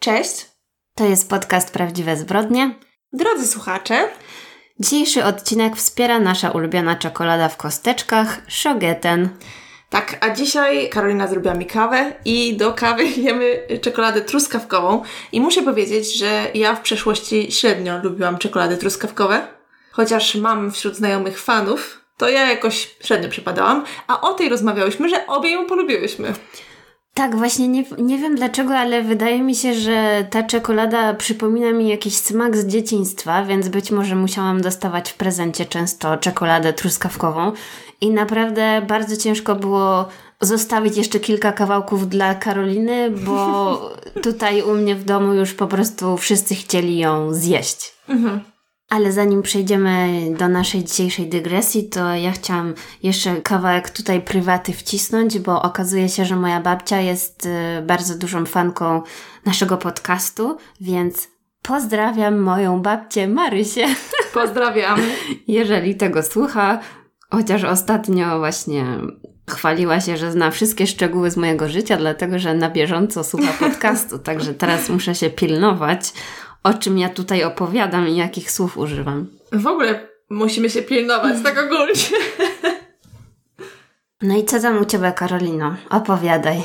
Cześć, To jest podcast Prawdziwe Zbrodnie. drodzy słuchacze. Dzisiejszy odcinek wspiera nasza ulubiona czekolada w kosteczkach, Shogeten. Tak, a dzisiaj Karolina zrobiła mi kawę i do kawy jemy czekoladę truskawkową. I muszę powiedzieć, że ja w przeszłości średnio lubiłam czekolady truskawkowe. Chociaż mam wśród znajomych fanów, to ja jakoś średnio przypadałam. A o tej rozmawiałyśmy, że obie ją polubiłyśmy. Tak, właśnie nie, nie wiem dlaczego, ale wydaje mi się, że ta czekolada przypomina mi jakiś smak z dzieciństwa, więc być może musiałam dostawać w prezencie często czekoladę truskawkową. I naprawdę bardzo ciężko było zostawić jeszcze kilka kawałków dla Karoliny, bo tutaj u mnie w domu już po prostu wszyscy chcieli ją zjeść. Ale zanim przejdziemy do naszej dzisiejszej dygresji, to ja chciałam jeszcze kawałek tutaj prywaty wcisnąć, bo okazuje się, że moja babcia jest y, bardzo dużą fanką naszego podcastu, więc pozdrawiam moją babcię Marysię, Pozdrawiam. jeżeli tego słucha. Chociaż ostatnio właśnie chwaliła się, że zna wszystkie szczegóły z mojego życia, dlatego że na bieżąco słucha podcastu, także teraz muszę się pilnować, o czym ja tutaj opowiadam i jakich słów używam. W ogóle musimy się pilnować, tak ogólnie. No i co tam u Ciebie, Karolino? Opowiadaj.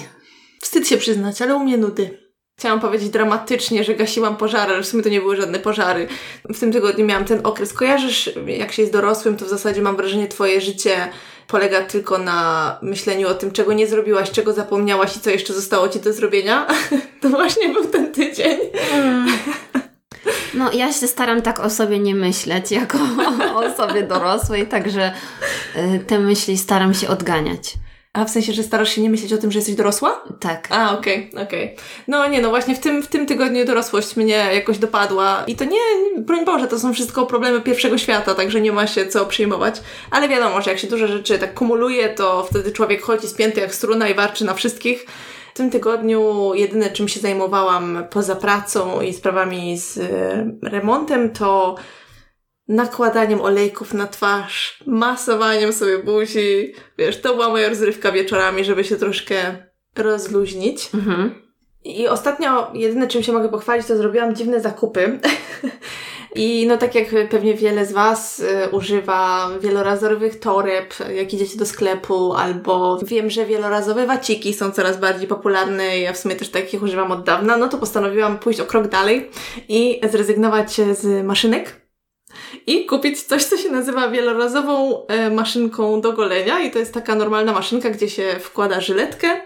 Wstyd się przyznać, ale u mnie nudy. Chciałam powiedzieć dramatycznie, że gasiłam pożary, ale w sumie to nie były żadne pożary. W tym tygodniu miałam ten okres. Kojarzysz, jak się jest dorosłym, to w zasadzie mam wrażenie, twoje życie polega tylko na myśleniu o tym, czego nie zrobiłaś, czego zapomniałaś i co jeszcze zostało ci do zrobienia. To właśnie był ten tydzień. No, ja się staram tak o sobie nie myśleć, jako o osobie dorosłej, także y, te myśli staram się odganiać. A w sensie, że starasz się nie myśleć o tym, że jesteś dorosła? Tak. A, okej, okej. No nie, no właśnie w tym, w tym tygodniu dorosłość mnie jakoś dopadła i to nie, broń Boże, to są wszystko problemy pierwszego świata, także nie ma się co przejmować. Ale wiadomo, że jak się dużo rzeczy tak kumuluje, to wtedy człowiek chodzi spięty jak struna i warczy na wszystkich. W tym tygodniu jedyne, czym się zajmowałam poza pracą i sprawami z e, remontem, to nakładaniem olejków na twarz, masowaniem sobie buzi. Wiesz, to była moja rozrywka wieczorami, żeby się troszkę rozluźnić. Mhm. I ostatnio jedyne, czym się mogę pochwalić, to zrobiłam dziwne zakupy. I no tak jak pewnie wiele z Was y, używa wielorazowych toreb, jak idziecie do sklepu, albo wiem, że wielorazowe waciki są coraz bardziej popularne, ja w sumie też takich używam od dawna, no to postanowiłam pójść o krok dalej i zrezygnować z maszynek i kupić coś, co się nazywa wielorazową e, maszynką do golenia i to jest taka normalna maszynka, gdzie się wkłada żyletkę.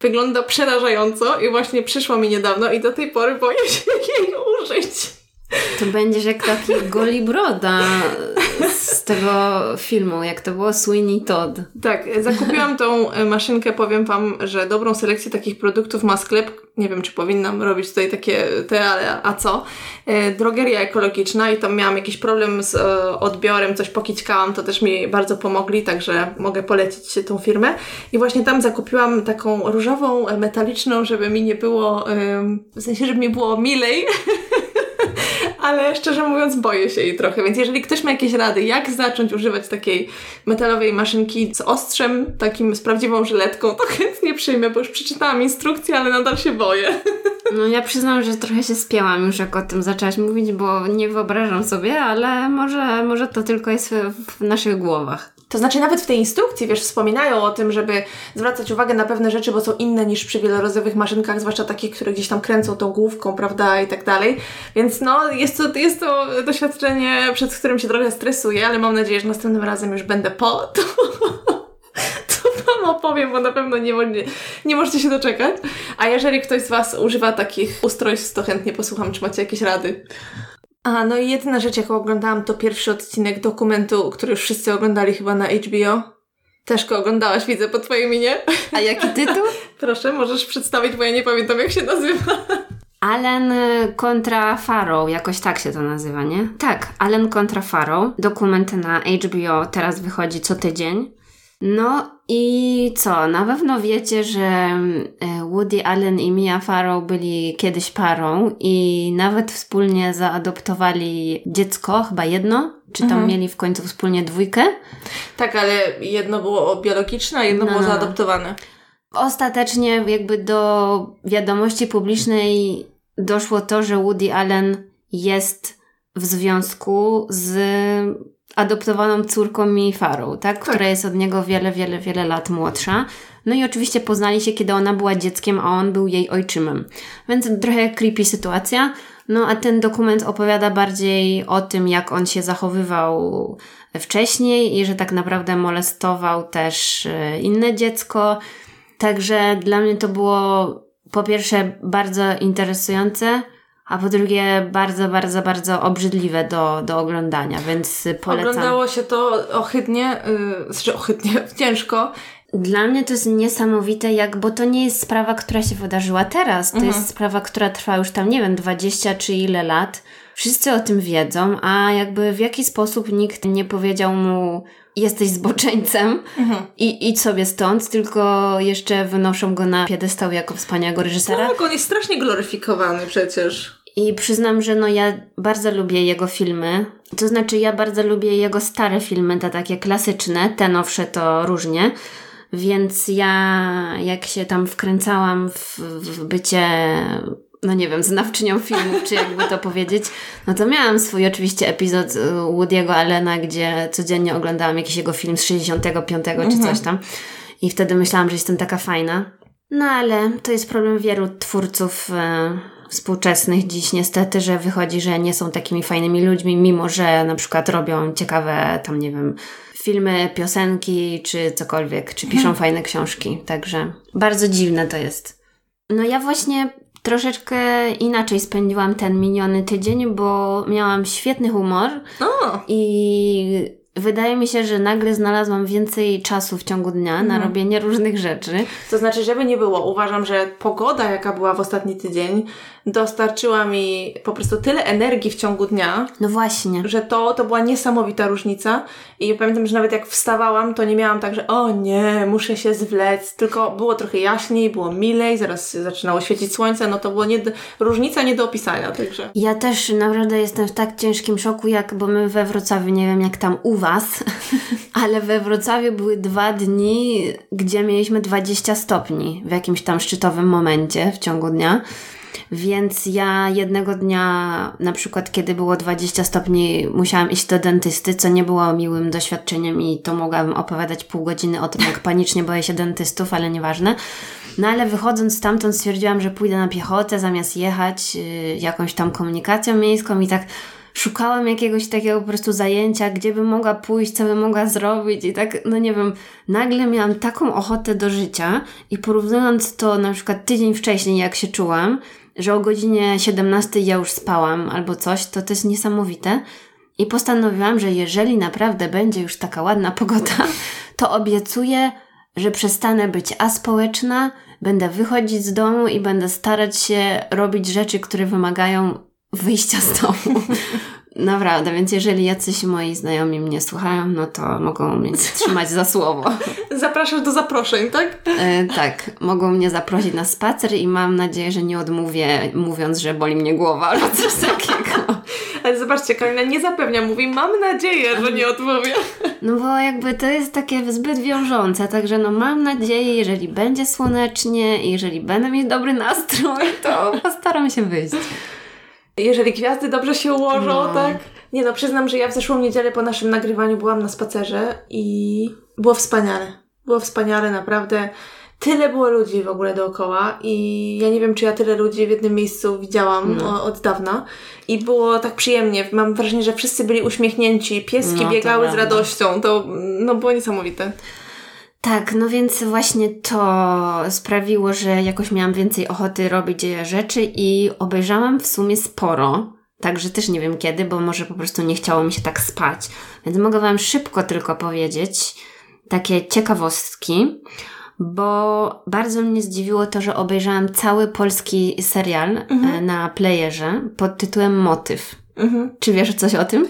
Wygląda przerażająco i właśnie przyszła mi niedawno i do tej pory boję się jej użyć. To będziesz jak taki Goli Broda z tego filmu, jak to było Sweeney Todd. Tak, zakupiłam tą e, maszynkę, powiem Wam, że dobrą selekcję takich produktów ma sklep, nie wiem czy powinnam robić tutaj takie te, ale a co? E, Drogeria ekologiczna i tam miałam jakiś problem z e, odbiorem, coś pokićkałam, to też mi bardzo pomogli, także mogę polecić tą firmę. I właśnie tam zakupiłam taką różową, e, metaliczną, żeby mi nie było, em, w sensie, żeby mi było milej. Ale szczerze mówiąc, boję się jej trochę, więc jeżeli ktoś ma jakieś rady, jak zacząć używać takiej metalowej maszynki z ostrzem, takim z prawdziwą żyletką, to chętnie przyjmę, bo już przeczytałam instrukcję, ale nadal się boję. No ja przyznam, że trochę się spięłam już jak o tym zaczęłaś mówić, bo nie wyobrażam sobie, ale może, może to tylko jest w, naszych głowach. To znaczy nawet w tej instrukcji, wiesz, wspominają o tym, żeby zwracać uwagę na pewne rzeczy, bo są inne niż przy wielorazowych maszynkach, zwłaszcza takich, które gdzieś tam kręcą tą główką, prawda, i tak dalej. Więc no, jest to, jest to doświadczenie, przed którym się trochę stresuję, ale mam nadzieję, że następnym razem już będę po, to, Wam opowiem, bo na pewno nie, mo- nie możecie się doczekać. A jeżeli ktoś z Was używa takich ustrojstw, to chętnie posłucham, czy macie jakieś rady. A, no i jedyna rzecz, jaką oglądałam, to pierwszy odcinek dokumentu, który już wszyscy oglądali chyba na HBO. Też go oglądałaś, widzę po twojej minie. A jaki tytuł? Proszę, możesz przedstawić, bo ja nie pamiętam, jak się nazywa. Allen kontra Farrow, jakoś tak się to nazywa, nie? Tak, Allen kontra Farrow. Dokument na HBO teraz wychodzi co tydzień. No i co? Na pewno wiecie, że e, Woody Allen i Mia Farrow byli kiedyś parą i nawet wspólnie zaadoptowali dziecko, chyba jedno. Czy tam mieli w końcu wspólnie dwójkę? Tak, ale jedno było biologiczne, a jedno No, było no, no. zaadoptowane. Ostatecznie jakby do wiadomości publicznej doszło to, że Woody Allen jest w związku z adoptowaną córką Mi Farrow, tak? tak? Która jest od niego wiele, wiele, wiele lat młodsza. No i oczywiście poznali się, kiedy ona była dzieckiem, a on był jej ojczymem. Więc trochę creepy sytuacja. No a ten dokument opowiada bardziej o tym, jak on się zachowywał wcześniej i że tak naprawdę molestował też e, inne dziecko. Także dla mnie to było po pierwsze bardzo interesujące, a po drugie bardzo, bardzo, bardzo obrzydliwe do, do oglądania, więc polecam. Oglądało się to ohydnie, yy, znaczy ohydnie, ciężko. Dla mnie to jest niesamowite, jak, bo to nie jest sprawa, która się wydarzyła teraz. To mhm. jest sprawa, która trwa już tam, nie wiem, 20 czy ile lat. Wszyscy o tym wiedzą, a jakby w jaki sposób nikt nie powiedział mu, jesteś zboczeńcem mhm. i idź sobie stąd, tylko jeszcze wynoszą go na piedestał jako wspaniałego reżysera. Tak, on jest strasznie gloryfikowany przecież. I przyznam, że no ja bardzo lubię jego filmy. To znaczy ja bardzo lubię jego stare filmy, te takie klasyczne, te nowsze to różnie. Więc ja jak się tam wkręcałam w, w bycie no nie wiem, znawczynią filmów, czy jakby to powiedzieć, no to miałam swój oczywiście epizod Woody'ego Allena, gdzie codziennie oglądałam jakiś jego film z 65 mhm. czy coś tam i wtedy myślałam, że jestem taka fajna. No ale to jest problem wielu twórców e, współczesnych dziś niestety, że wychodzi, że nie są takimi fajnymi ludźmi, mimo że na przykład robią ciekawe tam, nie wiem, filmy, piosenki czy cokolwiek, czy piszą mhm. fajne książki. Także bardzo dziwne to jest. No ja właśnie troszeczkę inaczej spędziłam ten miniony tydzień, bo miałam świetny humor o. i wydaje mi się, że nagle znalazłam więcej czasu w ciągu dnia na mhm. robienie różnych rzeczy. To znaczy, żeby nie było, uważam, że pogoda, jaka była w ostatni tydzień, dostarczyła mi po prostu tyle energii w ciągu dnia. No właśnie. Że to, to była niesamowita różnica. I pamiętam, że nawet jak wstawałam, to nie miałam tak, że o nie, muszę się zwlec, tylko było trochę jaśniej, było milej, zaraz zaczynało świecić słońce, no to było nie, różnica nie do opisania, także. Ja też naprawdę jestem w tak ciężkim szoku, jak, bo my we Wrocławiu, nie wiem jak tam u Was, ale we Wrocławiu były dwa dni, gdzie mieliśmy 20 stopni w jakimś tam szczytowym momencie w ciągu dnia. Więc ja jednego dnia, na przykład kiedy było 20 stopni, musiałam iść do dentysty, co nie było miłym doświadczeniem i to mogłabym opowiadać pół godziny o tym, jak panicznie boję się dentystów, ale nieważne. No ale wychodząc stamtąd stwierdziłam, że pójdę na piechotę zamiast jechać yy, jakąś tam komunikacją miejską i tak szukałam jakiegoś takiego po prostu zajęcia, gdzie bym mogła pójść, co bym mogła zrobić i tak, no nie wiem, nagle miałam taką ochotę do życia i porównując to na przykład tydzień wcześniej, jak się czułam, że o godzinie 17 ja już spałam albo coś, to to jest niesamowite. I postanowiłam, że jeżeli naprawdę będzie już taka ładna pogoda, to obiecuję, że przestanę być aspołeczna, będę wychodzić z domu i będę starać się robić rzeczy, które wymagają wyjścia z domu. Naprawdę, więc jeżeli jacyś moi znajomi mnie słuchają, no to mogą mnie trzymać za słowo. Zapraszasz do zaproszeń, tak? E, tak, mogą mnie zaprosić na spacer i mam nadzieję, że nie odmówię, mówiąc, że boli mnie głowa albo coś takiego. Ale zobaczcie, Karolina nie zapewnia, mówi, mam nadzieję, że nie odmówię. No bo jakby to jest takie zbyt wiążące, także no mam nadzieję, jeżeli będzie słonecznie, jeżeli będę mieć dobry nastrój, to postaram się wyjść. Jeżeli gwiazdy dobrze się ułożą, no. tak? Nie no, przyznam, że ja w zeszłą niedzielę po naszym nagrywaniu byłam na spacerze i było wspaniale. Było wspaniale, naprawdę. Tyle było ludzi w ogóle dookoła i ja nie wiem, czy ja tyle ludzi w jednym miejscu widziałam no. od dawna i było tak przyjemnie. Mam wrażenie, że wszyscy byli uśmiechnięci, pieski no, biegały z radością. To no, było niesamowite. Tak, no więc właśnie to sprawiło, że jakoś miałam więcej ochoty robić rzeczy i obejrzałam w sumie sporo. Także też nie wiem kiedy, bo może po prostu nie chciało mi się tak spać. Więc mogę Wam szybko tylko powiedzieć takie ciekawostki, bo bardzo mnie zdziwiło to, że obejrzałam cały polski serial mhm. E, na playerze pod tytułem Motyw. Mhm. Czy wiesz coś o tym?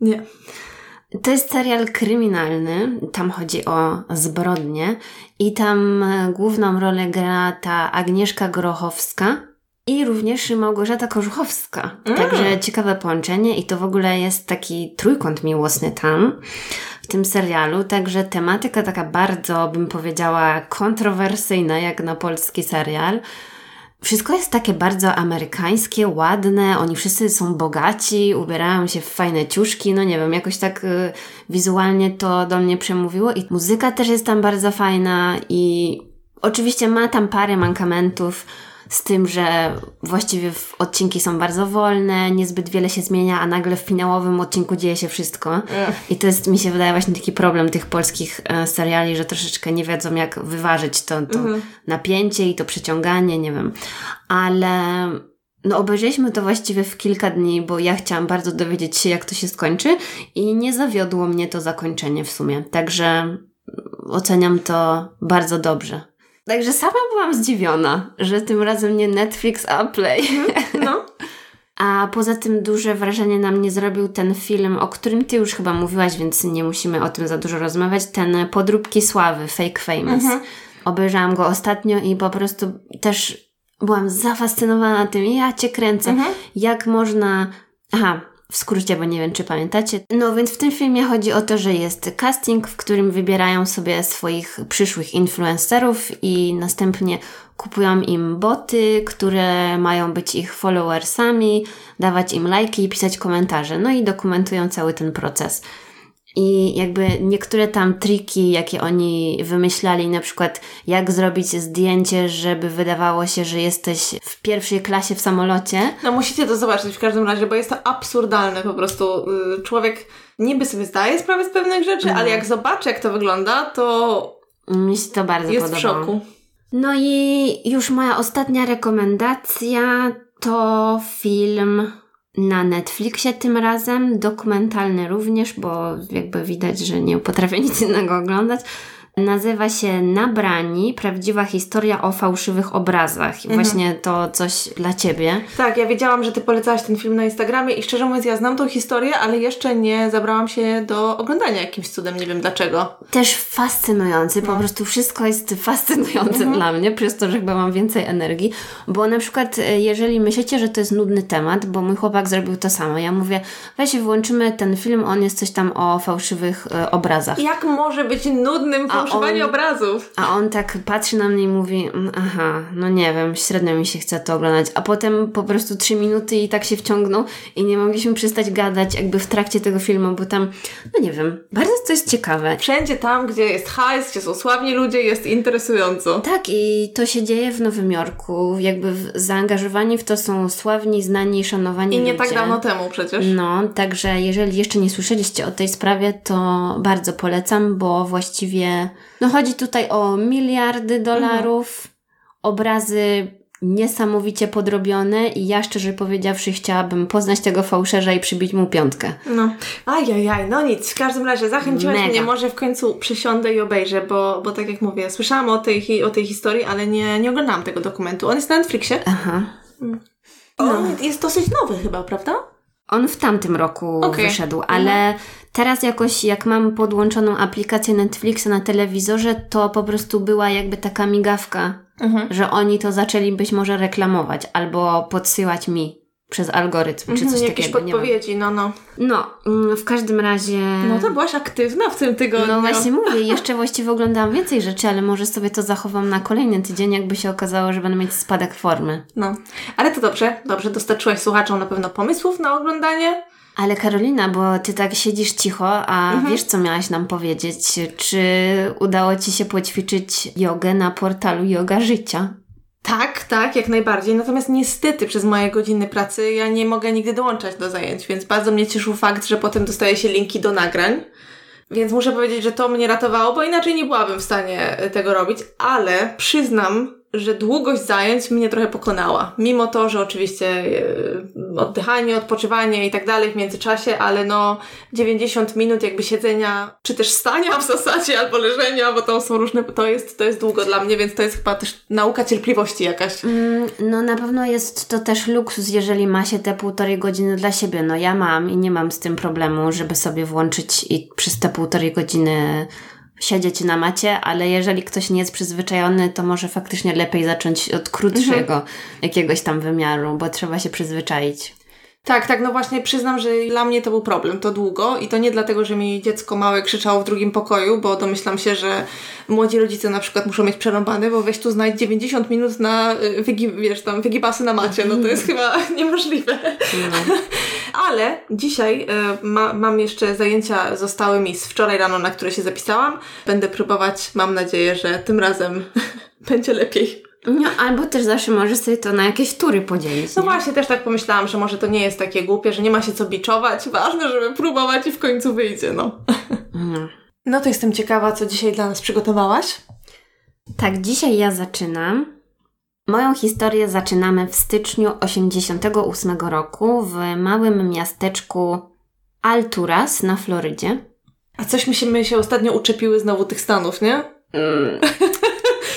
Nie. To jest serial kryminalny, tam chodzi o zbrodnie i tam e, główną rolę gra ta Agnieszka Grochowska i również Małgorzata Korzuchowska. Mm. Także ciekawe połączenie i to w ogóle jest taki trójkąt miłosny tam w tym serialu, także tematyka taka bardzo, bym powiedziała, kontrowersyjna jak na polski serial. Wszystko jest takie bardzo amerykańskie, ładne, oni wszyscy są bogaci, ubierają się w fajne ciuszki, no nie wiem, jakoś tak y, wizualnie to do mnie przemówiło i muzyka też jest tam bardzo fajna i oczywiście ma tam parę mankamentów, z tym, że właściwie odcinki są bardzo wolne, niezbyt wiele się zmienia, a nagle w finałowym odcinku dzieje się wszystko. I to jest, mi się wydaje, właśnie taki problem tych polskich e, seriali, że troszeczkę nie wiedzą, jak wyważyć to, to mhm. napięcie i to przyciąganie, nie wiem. Ale no obejrzeliśmy to właściwie w kilka dni, bo ja chciałam bardzo dowiedzieć się, jak to się skończy i nie zawiodło mnie to zakończenie w sumie. Także oceniam to bardzo dobrze. Także sama byłam zdziwiona, że tym razem nie Netflix, a Play. Mhm, no. A poza tym duże wrażenie na mnie zrobił ten film, o którym ty już chyba mówiłaś, więc nie musimy o tym za dużo rozmawiać. Ten Podróbki Sławy, Fake Famous. Mhm. Obejrzałam go ostatnio i po prostu też byłam zafascynowana tym. Ja cię kręcę. Mhm. Jak można... Aha, w skrócie, bo nie wiem, czy pamiętacie. No więc w tym filmie chodzi o to, że jest casting, w którym wybierają sobie swoich przyszłych influencerów i następnie kupują im boty, które mają być ich followersami, dawać im lajki i pisać komentarze. No i dokumentują cały ten proces. I jakby niektóre tam triki, jakie oni wymyślali, na przykład jak zrobić zdjęcie, żeby wydawało się, że jesteś w pierwszej klasie w samolocie. No musicie to zobaczyć w każdym razie, bo jest to absurdalne po prostu. Y, człowiek niby sobie zdaje sprawę z pewnych rzeczy, no. ale jak zobaczy jak to wygląda, to mi się to bardzo jest podoba. w szoku. No i już moja ostatnia rekomendacja to film na Netflixie tym razem, dokumentalny również, bo jakby widać, że nie potrafię nic innego oglądać. Nazywa się Nabrani, prawdziwa historia o fałszywych obrazach. I mhm. właśnie to coś dla Ciebie. Tak, ja wiedziałam, że Ty polecałaś ten film na Instagramie i szczerze mówiąc ja znam tą historię, ale jeszcze nie zabrałam się do oglądania jakimś cudem, nie wiem dlaczego. Też fascynujący, no. po prostu wszystko jest fascynujące mhm. dla mnie, przez to, że chyba mam więcej energii, bo na przykład e, jeżeli myślicie, że to jest nudny temat, bo mój chłopak zrobił to samo, ja mówię, weź włączymy ten film, on jest coś tam o fałszywych e, obrazach. Jak może być nudnym fałszywym fałszowanie obrazów. A on tak patrzy na mnie i mówi, mm, aha, no nie wiem, średnio mi się chce to oglądać. A potem po prostu trzy minuty i tak się wciągnął i nie mogliśmy przestać gadać jakby w trakcie tego filmu, bo tam, no nie wiem, bardzo to jest ciekawe. Wszędzie tam, gdzie jest hajs, gdzie są sławni ludzie, jest interesująco. Tak i to się dzieje w Nowym Jorku. Jakby zaangażowani w to są sławni, znani, szanowani I nie ludzie. tak dawno temu przecież. No, także jeżeli jeszcze nie słyszeliście o tej sprawie, to bardzo polecam, bo właściwie no chodzi tutaj o miliardy dolarów, mhm. obrazy niesamowicie podrobione i ja szczerze powiedziawszy chciałabym poznać tego fałszerza i przybić mu piątkę. No, ajajaj, no nic, w każdym razie zachęciłaś Mega. mnie, może w końcu przysiądę i obejrzę, bo, bo tak jak mówię, słyszałam o tej, o tej historii, ale nie, nie oglądałam tego dokumentu. On jest na Netflixie. Aha. Mm. On no. jest dosyć nowy chyba, prawda? On w tamtym roku okay. wyszedł, ale mhm. Teraz jakoś jak mam podłączoną aplikację Netflixa na telewizorze, to po prostu była jakby taka migawka, mhm. że oni to zaczęli być może reklamować albo podsyłać mi przez algorytm, czy mhm, coś jakieś takiego. Jakieś podpowiedzi, no, no. No, mm, w każdym razie... No to byłaś aktywna w tym tygodniu. No właśnie mówię, jeszcze właściwie oglądałam więcej rzeczy, ale może sobie to zachowam na kolejny tydzień, jakby się okazało, że będę mieć spadek formy. No, ale to dobrze, dobrze, dostarczyłaś słuchaczom na pewno pomysłów na oglądanie. Ale Karolina, bo ty tak siedzisz cicho, a mhm. wiesz, co miałaś nam powiedzieć? Czy udało ci się poćwiczyć jogę na portalu Yoga Życia? Tak, tak, jak najbardziej. Natomiast niestety przez moje godziny pracy ja nie mogę nigdy dołączać do zajęć, więc bardzo mnie cieszył fakt, że potem dostaję się linki do nagrań. Więc muszę powiedzieć, że to mnie ratowało, bo inaczej nie byłabym w stanie tego robić, ale przyznam, że długość zajęć mnie trochę pokonała. Mimo to, że oczywiście e, oddychanie, odpoczywanie i tak dalej w międzyczasie, ale no 90 minut jakby siedzenia, czy też stania w zasadzie, albo leżenia, bo to są różne, to jest, to jest długo dla mnie, więc to jest chyba też nauka cierpliwości jakaś. Mm, no na pewno jest to też luksus, jeżeli ma się te półtorej godziny dla siebie. No ja mam i nie mam z tym problemu, żeby sobie włączyć i przez te półtorej godziny siedzieć na macie, ale jeżeli ktoś nie jest przyzwyczajony, to może faktycznie lepiej zacząć od krótszego mhm. jakiegoś tam wymiaru, bo trzeba się przyzwyczaić. Tak, tak, no właśnie przyznam, że dla mnie to był problem, to długo i to nie dlatego, że mi dziecko małe krzyczało w drugim pokoju, bo domyślam się, że młodzi rodzice na przykład muszą mieć przerąbane, bo weź tu znajdź 90 minut na y, wygi, wiesz, tam wygibasy na macie, no to jest chyba niemożliwe. No. Ale dzisiaj y, ma, mam jeszcze zajęcia, zostały mi z wczoraj rano, na które się zapisałam. Będę próbować, mam nadzieję, że tym razem będzie lepiej. No, albo też zawsze możesz sobie to na jakieś tury podzielić. No nie? właśnie, też tak pomyślałam, że może to nie jest takie głupie, że nie ma się co biczować. Ważne, żeby próbować i w końcu wyjdzie, no. No, no to jestem ciekawa, co dzisiaj dla nas przygotowałaś. Tak, dzisiaj ja zaczynam. Moją historię zaczynamy w styczniu 88 roku w małym miasteczku Alturas na Florydzie. A coś mi się, my się ostatnio uczepiły znowu tych Stanów, nie? Mm.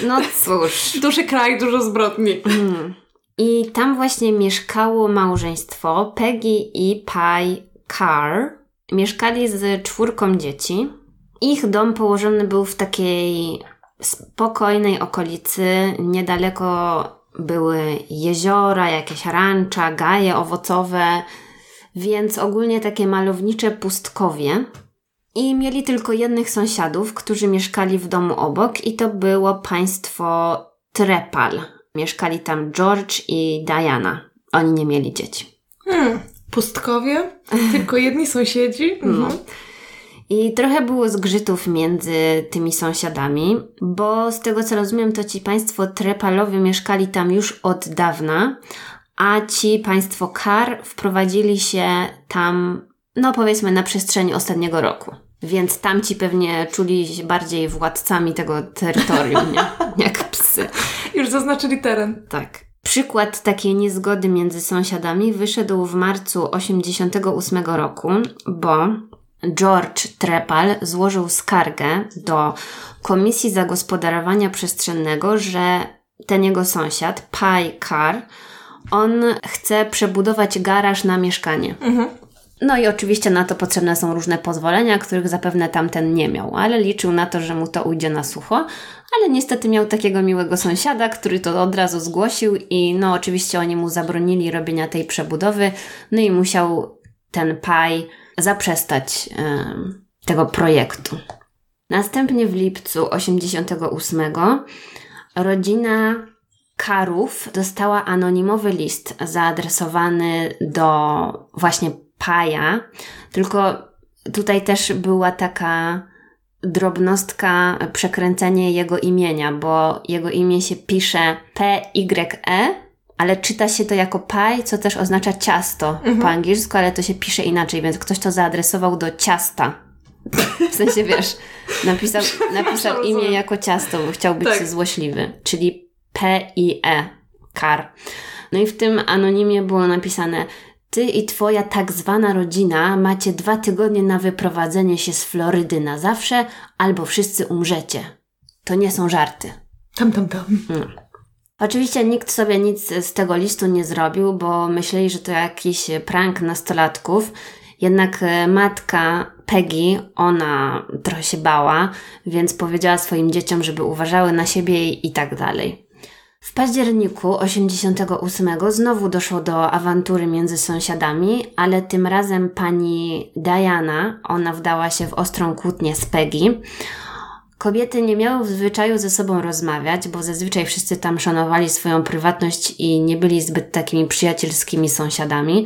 No cóż. Duży kraj, dużo zbrodni. Mm. I tam właśnie mieszkało małżeństwo Peggy i Pi Carr. Mieszkali z czwórką dzieci. Ich dom położony był w takiej spokojnej okolicy. Niedaleko były jeziora, jakieś rancza, gaje owocowe, więc ogólnie takie malownicze pustkowie. I mieli tylko jednych sąsiadów, którzy mieszkali w domu obok, i to było państwo Trepal. Mieszkali tam George i Diana. Oni nie mieli dzieci. Hmm, pustkowie? Tylko jedni sąsiedzi? No. Mhm. I trochę było zgrzytów między tymi sąsiadami, bo z tego co rozumiem, to ci państwo Trepalowie mieszkali tam już od dawna, a ci państwo Kar wprowadzili się tam, no powiedzmy, na przestrzeni ostatniego roku. Więc tamci pewnie czuli się bardziej władcami tego terytorium, nie? jak psy. Już zaznaczyli teren. Tak. Przykład takiej niezgody między sąsiadami wyszedł w marcu 1988 roku, bo George Trepal złożył skargę do Komisji Zagospodarowania Przestrzennego, że ten jego sąsiad, Pi Carr, on chce przebudować garaż na mieszkanie. Mhm. No i oczywiście na to potrzebne są różne pozwolenia, których zapewne tamten nie miał, ale liczył na to, że mu to ujdzie na sucho. Ale niestety miał takiego miłego sąsiada, który to od razu zgłosił i no oczywiście oni mu zabronili robienia tej przebudowy, no i musiał ten paj zaprzestać yy, tego projektu. Następnie w lipcu 88 rodzina Karów dostała anonimowy list zaadresowany do właśnie Paja, tylko tutaj też była taka drobnostka, przekręcenie jego imienia, bo jego imię się pisze P-Y-E, ale czyta się to jako pie, co też oznacza ciasto mhm. po angielsku, ale to się pisze inaczej, więc ktoś to zaadresował do ciasta. W sensie, wiesz, napisał, napisał imię jako ciasto, bo chciał być tak. złośliwy, czyli P-I-E, kar. No i w tym anonimie było napisane ty i twoja tak zwana rodzina macie dwa tygodnie na wyprowadzenie się z Florydy na zawsze, albo wszyscy umrzecie. To nie są żarty. Tam, tam, tam. Hmm. Oczywiście nikt sobie nic z tego listu nie zrobił, bo myśleli, że to jakiś prank nastolatków. Jednak e, matka Peggy, ona trochę się bała, więc powiedziała swoim dzieciom, żeby uważały na siebie i tak dalej. W październiku 88 znowu doszło do awantury między sąsiadami, ale tym razem pani Diana, ona wdała się w ostrą kłótnię z Peggy. Kobiety nie miały w zwyczaju ze sobą rozmawiać, bo zazwyczaj wszyscy tam szanowali swoją prywatność i nie byli zbyt takimi przyjacielskimi sąsiadami,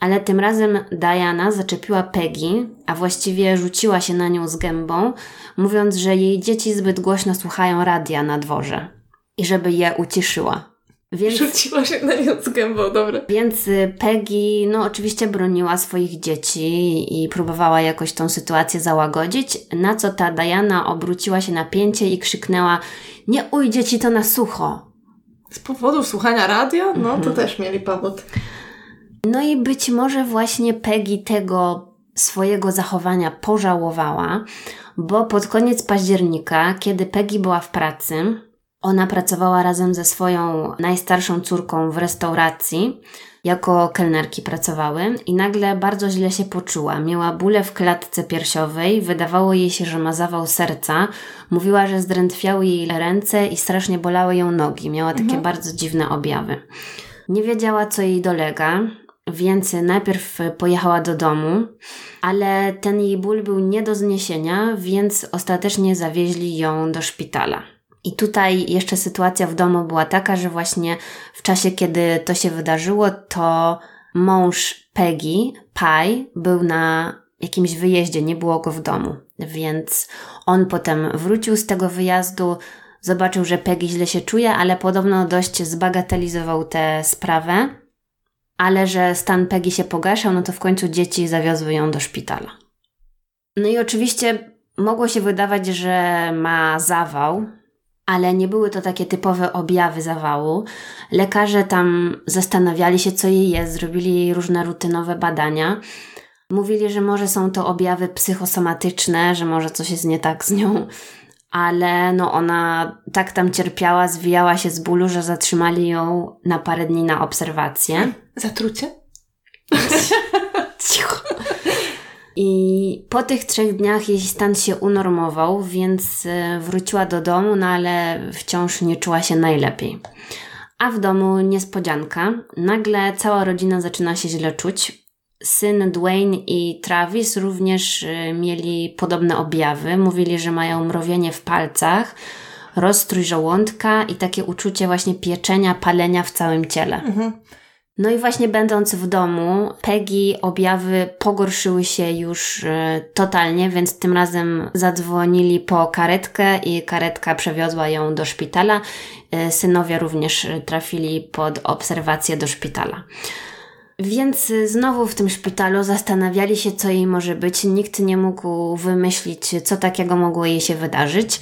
ale tym razem Diana zaczepiła Peggy, a właściwie rzuciła się na nią z gębą, mówiąc, że jej dzieci zbyt głośno słuchają radia na dworze i żeby je uciszyła. Więc, Rzuciła się na nią z gębą, dobra. Więc y, Peggy, no oczywiście broniła swoich dzieci i próbowała jakoś tą sytuację załagodzić, na co ta Diana obróciła się na pięcie i krzyknęła nie ujdzie ci to na sucho. Z powodu słuchania radia? No mhm. to też mieli powód. No i być może właśnie Peggy tego swojego zachowania pożałowała, bo pod koniec października, kiedy Peggy była w pracy, ona pracowała razem ze swoją najstarszą córką w restauracji. Jako kelnerki pracowały i nagle bardzo źle się poczuła. Miała bóle w klatce piersiowej, wydawało jej się, że ma zawał serca. Mówiła, że zdrętwiały jej ręce i strasznie bolały ją nogi. Miała takie mhm. bardzo dziwne objawy. Nie wiedziała, co jej dolega. więc najpierw pojechała do domu, ale ten jej ból był nie do zniesienia, więc ostatecznie zawieźli ją do szpitala. I tutaj jeszcze sytuacja w domu była taka, że właśnie w czasie, kiedy to się wydarzyło, to mąż Peggy, Pai, był na jakimś wyjeździe, nie było go w domu. Więc on potem wrócił z tego wyjazdu, zobaczył, że Peggy źle się czuje, ale podobno dość zbagatelizował tę sprawę. Ale że stan Peggy się pogarszał, no to w końcu dzieci zawiozły ją do szpitala. No i oczywiście mogło się wydawać, że ma zawał, ale nie były to takie typowe objawy zawału. Lekarze tam zastanawiali się, co jej jest, zrobili jej różne rutynowe badania. Mówili, że może są to objawy psychosomatyczne, że może coś jest nie tak z nią, ale no ona tak tam cierpiała, zwijała się z bólu, że zatrzymali ją na parę dni na obserwację. Zatrucie? Cicho. I po tych trzech dniach jej stan się unormował, więc e, wróciła do domu, no ale wciąż nie czuła się najlepiej. A w domu niespodzianka. Nagle cała rodzina zaczyna się źle czuć. Syn Dwayne i Travis również e, mieli podobne objawy. Mówili, że mają mrowienie w palcach, rozstrój żołądka i takie uczucie właśnie pieczenia, palenia w całym ciele. Mhm. No i właśnie będąc w domu, Peggy objawy pogorszyły się już e, totalnie, więc tym razem zadzwonili po karetkę i karetka przewiozła ją do szpitala. E, synowie również trafili pod obserwację do szpitala. Więc znowu w tym szpitalu zastanawiali się, co jej może być. Nikt nie mógł wymyślić, co takiego mogło jej się wydarzyć.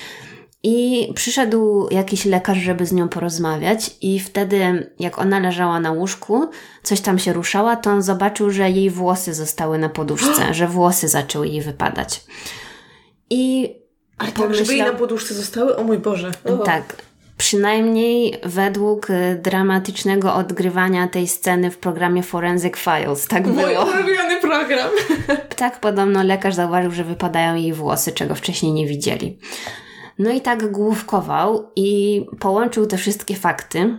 I przyszedł jakiś lekarz, żeby z nią porozmawiać, i wtedy, jak ona leżała na łóżku, coś tam się ruszała, to on zobaczył, że jej włosy zostały na poduszce, że włosy zaczęły jej wypadać. I. Ale tak, żeby jej na poduszce zostały? O mój Boże. O. Tak. Przynajmniej według y, dramatycznego odgrywania tej sceny w programie Forensic Files. Tak było. Mój ulubiony program. Tak podobno lekarz zauważył, że wypadają jej włosy, czego wcześniej nie widzieli. No i tak główkował i połączył te wszystkie fakty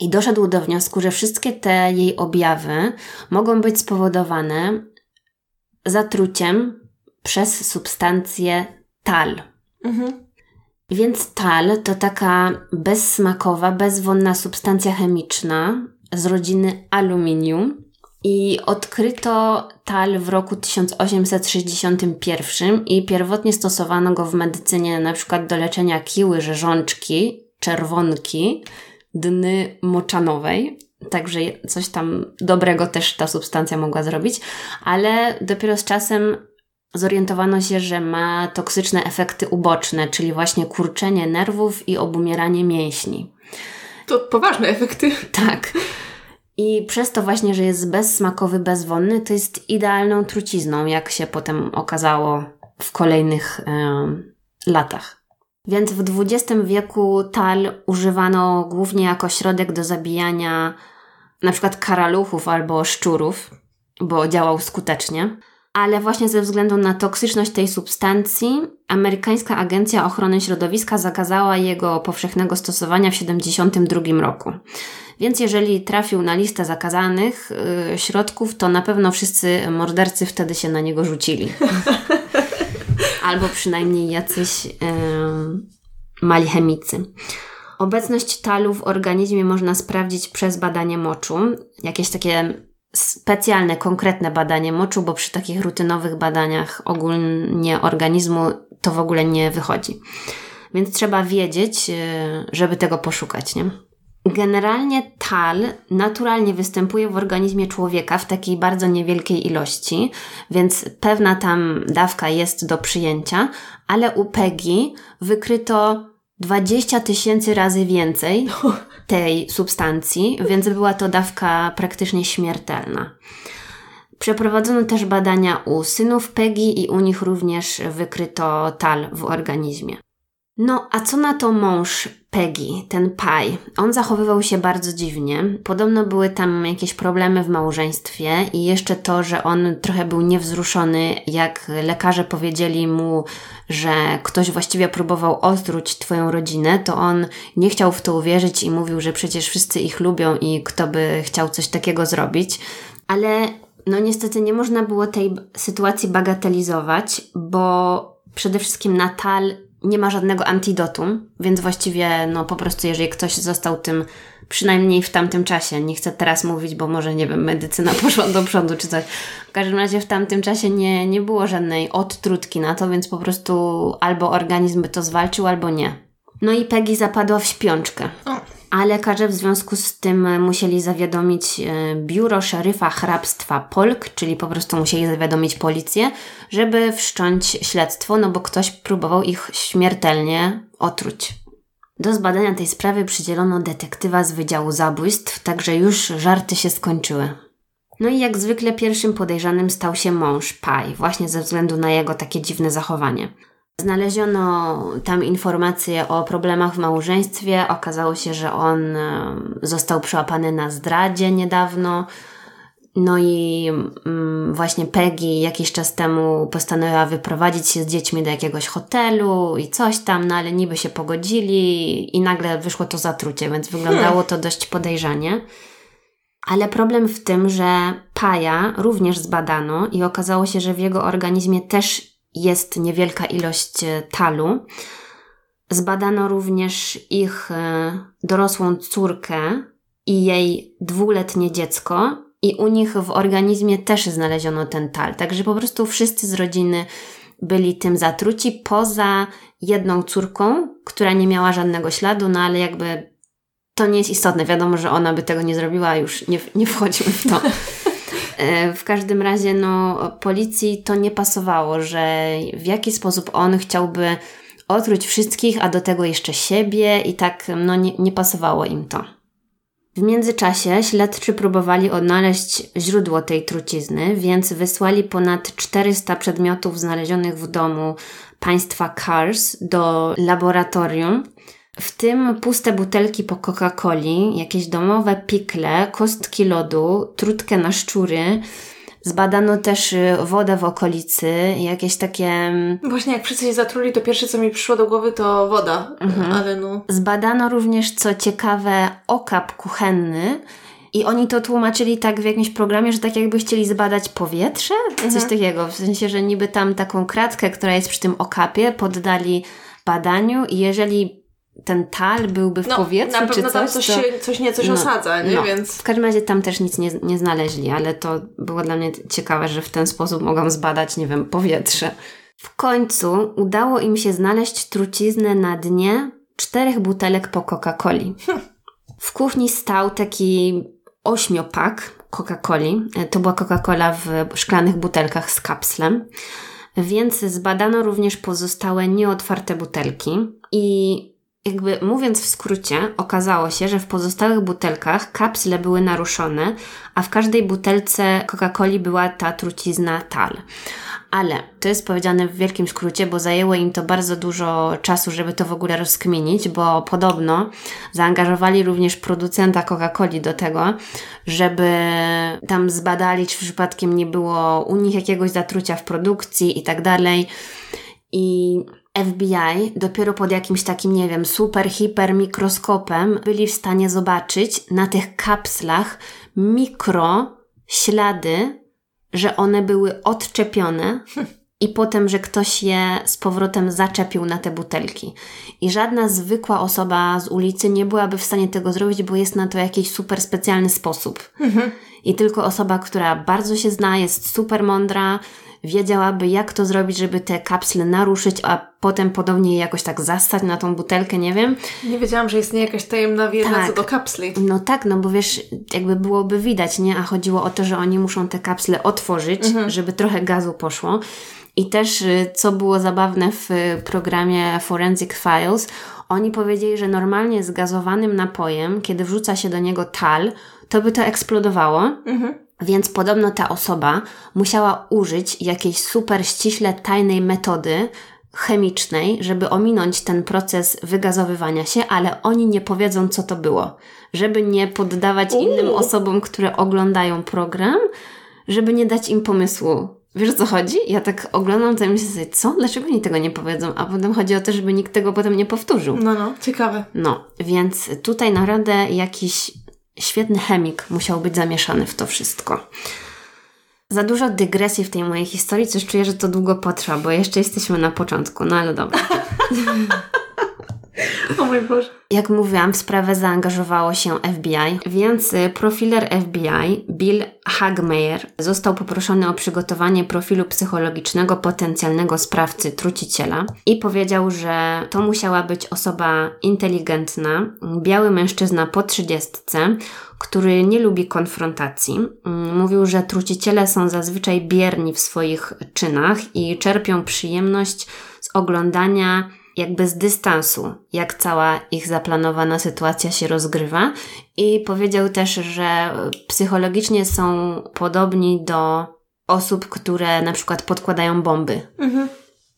i doszedł do wniosku, że wszystkie te jej objawy mogą być spowodowane zatruciem przez substancję tal. Mhm. Więc tal to taka bezsmakowa, bezwonna substancja chemiczna z rodziny aluminium, i odkryto tal w roku 1861 i pierwotnie stosowano go w medycynie na przykład do leczenia kiły rzeżączki, czerwonki, dny moczanowej. Także coś tam dobrego też ta substancja mogła zrobić, ale dopiero z czasem zorientowano się, że ma toksyczne efekty uboczne, czyli właśnie kurczenie nerwów i obumieranie mięśni. To poważne efekty. Tak. I przez to właśnie, że jest bezsmakowy, bezwonny, to jest idealną trucizną, jak się potem okazało w kolejnych latach. Więc w XX wieku tal używano głównie jako środek do zabijania przykład karaluchów albo szczurów, bo działał skutecznie. Ale właśnie ze względu na toksyczność tej substancji, amerykańska Agencja Ochrony Środowiska zakazała jego powszechnego stosowania w 1972 roku. Więc jeżeli trafił na listę zakazanych yy, środków, to na pewno wszyscy mordercy wtedy się na niego rzucili. Albo przynajmniej jacyś yy, mali chemicy. Obecność talu w organizmie można sprawdzić przez badanie moczu. Jakieś takie specjalne, konkretne badanie moczu, bo przy takich rutynowych badaniach ogólnie organizmu to w ogóle nie wychodzi. Więc trzeba wiedzieć, yy, żeby tego poszukać, nie? Generalnie tal naturalnie występuje w organizmie człowieka w takiej bardzo niewielkiej ilości, więc pewna tam dawka jest do przyjęcia, ale u Peggy wykryto 20 tysięcy razy więcej tej substancji, więc była to dawka praktycznie śmiertelna. Przeprowadzono też badania u synów Peggy i u nich również wykryto tal w organizmie. No, a co na to mąż Peggy, ten Pai? On zachowywał się bardzo dziwnie. Podobno były tam jakieś problemy w małżeństwie i jeszcze to, że on trochę był niewzruszony, jak lekarze powiedzieli mu, że ktoś właściwie próbował otruć twoją rodzinę, to on nie chciał w to uwierzyć i mówił, że przecież wszyscy ich lubią i kto by chciał coś takiego zrobić. Ale no niestety nie można było tej sytuacji bagatelizować, bo przede wszystkim Natal nie ma żadnego antidotum, więc właściwie no po prostu jeżeli ktoś został tym przynajmniej w tamtym czasie, nie chcę teraz mówić, bo może nie wiem, medycyna poszła do przodu czy coś. W każdym razie w tamtym czasie nie, nie było żadnej odtrutki na to, więc po prostu albo organizm by to zwalczył, albo nie. No i Peggy zapadła w śpiączkę. A lekarze w związku z tym musieli zawiadomić e, biuro szeryfa hrabstwa Polk, czyli po prostu musieli zawiadomić policję, żeby wszcząć śledztwo, no bo ktoś próbował ich śmiertelnie otruć. Do zbadania tej sprawy przydzielono detektywa z Wydziału Zabójstw, także już żarty się skończyły. No i jak zwykle pierwszym podejrzanym stał się mąż Paj, właśnie ze względu na jego takie dziwne zachowanie. Znaleziono tam informacje o problemach w małżeństwie. Okazało się, że on został przyłapany na zdradzie niedawno. No i mm, właśnie Peggy jakiś czas temu postanowiła wyprowadzić się z dziećmi do jakiegoś hotelu i coś tam, no ale niby się pogodzili i nagle wyszło to zatrucie, więc wyglądało to dość podejrzanie. Ale problem w tym, że Paja również zbadano i okazało się, że w jego organizmie też jest niewielka ilość e, talu. Zbadano również ich e, dorosłą córkę i jej dwuletnie dziecko, i u nich w organizmie też znaleziono ten tal. Także po prostu wszyscy z rodziny byli tym zatruci, poza jedną córką, która nie miała żadnego śladu, no ale jakby to nie jest istotne. Wiadomo, że ona by tego nie zrobiła, już nie, nie wchodzimy w to. E, w każdym razie, no, policji to nie pasowało, że w jaki sposób on chciałby otruć wszystkich, a do tego jeszcze siebie i tak, no, nie, nie pasowało im to. W międzyczasie śledczy próbowali odnaleźć źródło tej trucizny, więc wysłali ponad 400 przedmiotów znalezionych w domu państwa Cars do laboratorium w tym puste butelki po Coca-Coli, jakieś domowe pikle, kostki lodu, trutkę na szczury. Zbadano też y, wodę w okolicy, jakieś takie. Mm, Właśnie, jak wszyscy się zatruli, to pierwsze, co mi przyszło do głowy, to woda. Mhm. Ale no. Zbadano również, co ciekawe, okap kuchenny. I oni to tłumaczyli tak w jakimś programie, że tak jakby chcieli zbadać powietrze, coś mhm. takiego. W sensie, że niby tam taką kratkę, która jest przy tym okapie, poddali badaniu i jeżeli ten tal byłby w no, powietrzu, na pewno czy coś, tam coś, się, coś nie coś no, osadza, nie? No. Więc... W każdym razie tam też nic nie, nie znaleźli, ale to było dla mnie ciekawe, że w ten sposób mogą zbadać, nie wiem, powietrze. W końcu udało im się znaleźć truciznę na dnie czterech butelek po Coca-Coli. Hm. W kuchni stał taki ośmiopak Coca-Coli. To była Coca-Cola w szklanych butelkach z kapslem. Więc zbadano również pozostałe nieotwarte butelki i jakby mówiąc w skrócie, okazało się, że w pozostałych butelkach kapsle były naruszone, a w każdej butelce Coca-Coli była ta trucizna tal. Ale to jest powiedziane w wielkim skrócie, bo zajęło im to bardzo dużo czasu, żeby to w ogóle rozkminić, bo podobno zaangażowali również producenta Coca-Coli do tego, żeby tam zbadali, czy przypadkiem nie było u nich jakiegoś zatrucia w produkcji i tak dalej. I FBI dopiero pod jakimś takim, nie wiem, super, hiper mikroskopem byli w stanie zobaczyć na tych kapslach mikro ślady, że one były odczepione i potem, że ktoś je z powrotem zaczepił na te butelki. I żadna zwykła osoba z ulicy nie byłaby w stanie tego zrobić, bo jest na to jakiś super specjalny sposób. Mhm. I tylko osoba, która bardzo się zna, jest super mądra, wiedziałaby, jak to zrobić, żeby te kapsle naruszyć, a potem podobnie je jakoś tak zastać na tą butelkę, nie wiem. Nie wiedziałam, że istnieje jakaś tajemna wiedza tak. co do kapsli. No tak, no bo wiesz, jakby byłoby widać, nie? A chodziło o to, że oni muszą te kapsle otworzyć, mhm. żeby trochę gazu poszło. I też, y, co było zabawne w programie Forensic Files, oni powiedzieli, że normalnie z gazowanym napojem, kiedy wrzuca się do niego tal, to by to eksplodowało. Mhm. Więc podobno ta osoba musiała użyć jakiejś super ściśle tajnej metody chemicznej, żeby ominąć ten proces wygazowywania się, ale oni nie powiedzą, co to było. Żeby nie poddawać Uuu. innym osobom, które oglądają program, żeby nie dać im pomysłu. Wiesz o co chodzi? Ja tak oglądam to i myślę sobie, co? Dlaczego oni tego nie powiedzą? A potem chodzi o to, żeby nikt tego potem nie powtórzył. No, no, ciekawe. No, więc tutaj naprawdę jakiś świetny chemik musiał być zamieszany w to wszystko. Za dużo dygresji w tej mojej historii, coś czuję, że to długo potrwa, bo jeszcze jesteśmy na początku, no ale dobra. O mój Boże. Jak mówiłam, w sprawę zaangażowało się FBI, więc y, profiler FBI Bill Hagmeyer został poproszony o przygotowanie profilu psychologicznego potencjalnego sprawcy truciciela i powiedział, że to musiała być osoba inteligentna, biały mężczyzna po trzydziestce, który nie lubi konfrontacji. Mm, mówił, że truciciele są zazwyczaj bierni w swoich czynach i czerpią przyjemność z oglądania jakby z dystansu, jak cała ich zaplanowana sytuacja się rozgrywa. I powiedział też, że psychologicznie są podobni do osób, które na przykład podkładają bomby. Mhm.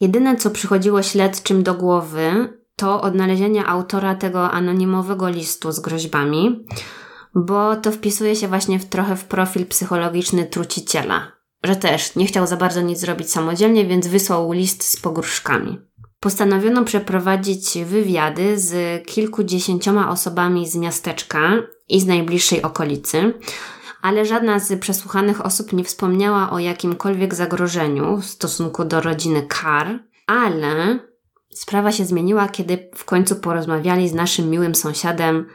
Jedyne, co przychodziło śledczym do głowy, to odnalezienie autora tego anonimowego listu z groźbami, bo to wpisuje się właśnie w, trochę w profil psychologiczny truciciela, że też nie chciał za bardzo nic zrobić samodzielnie, więc wysłał list z pogróżkami postanowiono przeprowadzić wywiady z kilkudziesięcioma osobami z miasteczka i z najbliższej okolicy, ale żadna z przesłuchanych osób nie wspomniała o jakimkolwiek zagrożeniu w stosunku do rodziny Carr, ale sprawa się zmieniła, kiedy w końcu porozmawiali z naszym miłym sąsiadem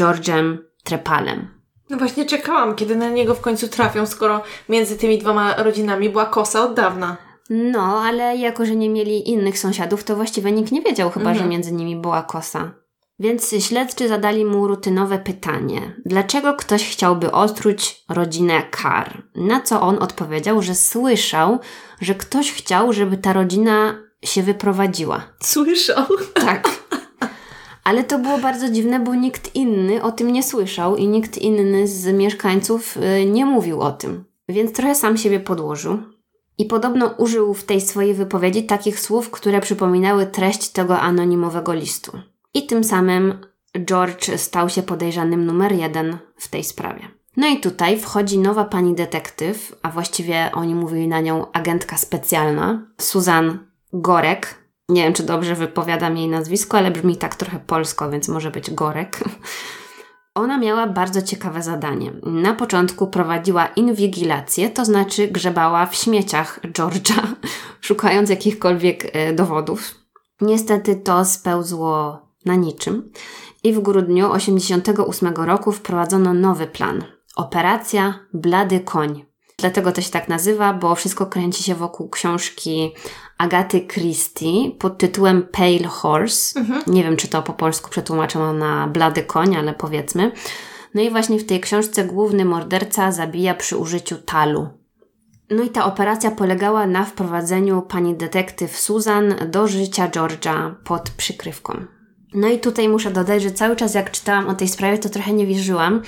George'em Trepalem. No właśnie czekałam, kiedy na niego w końcu trafią, skoro między tymi dwoma rodzinami była kosa od dawna. No, ale jako, że nie mieli innych sąsiadów, to właściwie nikt nie wiedział chyba, mhm. że między nimi była kosa. Więc śledczy zadali mu rutynowe pytanie: dlaczego ktoś chciałby otruć rodzinę Kar? Na co on odpowiedział, że słyszał, że ktoś chciał, żeby ta rodzina się wyprowadziła. Słyszał? Tak. Ale to było bardzo dziwne, bo nikt inny o tym nie słyszał i nikt inny z mieszkańców y, nie mówił o tym. Więc trochę sam siebie podłożył. I podobno użył w tej swojej wypowiedzi takich słów, które przypominały treść tego anonimowego listu. I tym samym George stał się podejrzanym numer jeden w tej sprawie. No i tutaj wchodzi nowa pani detektyw, a właściwie oni mówili na nią agentka specjalna, Susan Gorek. Nie wiem, czy dobrze wypowiadam jej nazwisko, ale brzmi tak trochę polsko, więc może być Gorek. Ona miała bardzo ciekawe zadanie. Na początku prowadziła inwigilację, to znaczy grzebała w śmieciach George'a, szukając jakichkolwiek e, dowodów. Niestety to spełzło na niczym i w grudniu 1988 roku wprowadzono nowy plan. Operacja Blady Koń. Dlatego to się tak nazywa, bo wszystko kręci się wokół książki Agaty Christie pod tytułem Pale Horse. Mhm. Nie wiem, czy to po polsku przetłumaczono na blady koń, ale powiedzmy. No i właśnie w tej książce główny morderca zabija przy użyciu talu. No i ta operacja polegała na wprowadzeniu pani detektyw Susan do życia George'a pod przykrywką. No i tutaj muszę dodać, że cały czas jak czytałam o tej sprawie, to trochę nie wierzyłam,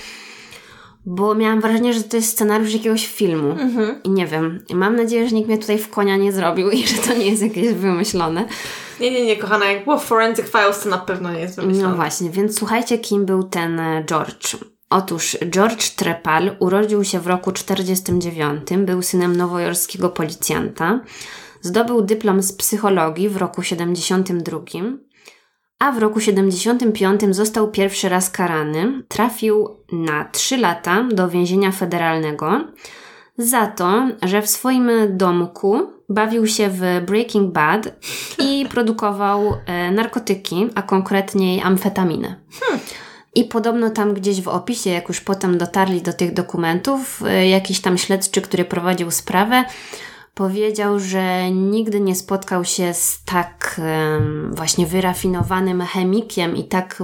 bo miałam wrażenie, że to jest scenariusz jakiegoś filmu. Mhm. I nie wiem, mam nadzieję, że nikt mnie tutaj w konia nie zrobił i że to nie jest jakieś wymyślone. Nie, nie, nie, kochana, jak było Forensic Files, to na pewno nie jest wymyślone. No właśnie, więc słuchajcie, kim był ten e, George. Otóż George Trepal urodził się w roku 49, był synem nowojorskiego policjanta. Zdobył dyplom z psychologii w roku 72 a w roku 75 został pierwszy raz karany. Trafił na 3 lata do więzienia federalnego za to, że w swoim domku bawił się w Breaking Bad i produkował e, narkotyki, a konkretniej amfetaminę. Hmm. I podobno tam gdzieś w opisie, jak już potem dotarli do tych dokumentów, e, jakiś tam śledczy, który prowadził sprawę, powiedział, że nigdy nie spotkał się z tak właśnie wyrafinowanym chemikiem i tak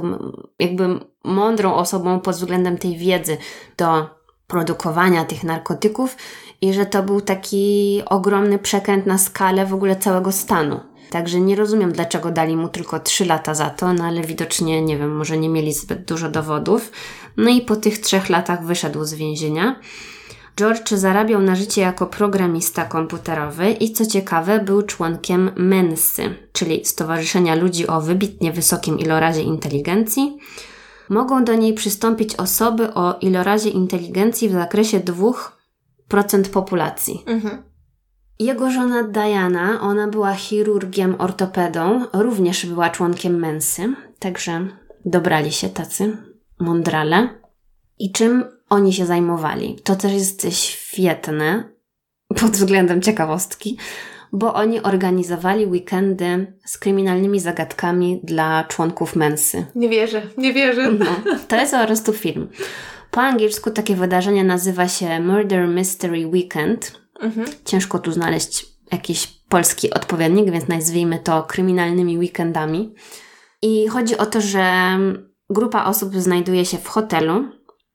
jakby mądrą osobą pod względem tej wiedzy do produkowania tych narkotyków i że to był taki ogromny przekręt na skalę w ogóle całego stanu. Także nie rozumiem, dlaczego dali mu tylko 3 lata za to, no ale widocznie, nie wiem, może nie mieli zbyt dużo dowodów. No i po tych trzech latach wyszedł z więzienia. George zarabiał na życie jako programista komputerowy i co ciekawe był członkiem MENSY, czyli Stowarzyszenia Ludzi o wybitnie wysokim ilorazie inteligencji. Mogą do niej przystąpić osoby o ilorazie inteligencji w zakresie 2% populacji. Mhm. Jego żona Diana, ona była chirurgiem ortopedą, również była członkiem MENSY, także dobrali się tacy mądrale. I czym oni się zajmowali? To też jest świetne pod względem ciekawostki, bo oni organizowali weekendy z kryminalnymi zagadkami dla członków mensy. Nie wierzę, nie wierzę. No, to jest po prostu film. Po angielsku takie wydarzenie nazywa się Murder Mystery Weekend. Mhm. Ciężko tu znaleźć jakiś polski odpowiednik, więc nazwijmy to kryminalnymi weekendami. I chodzi o to, że grupa osób znajduje się w hotelu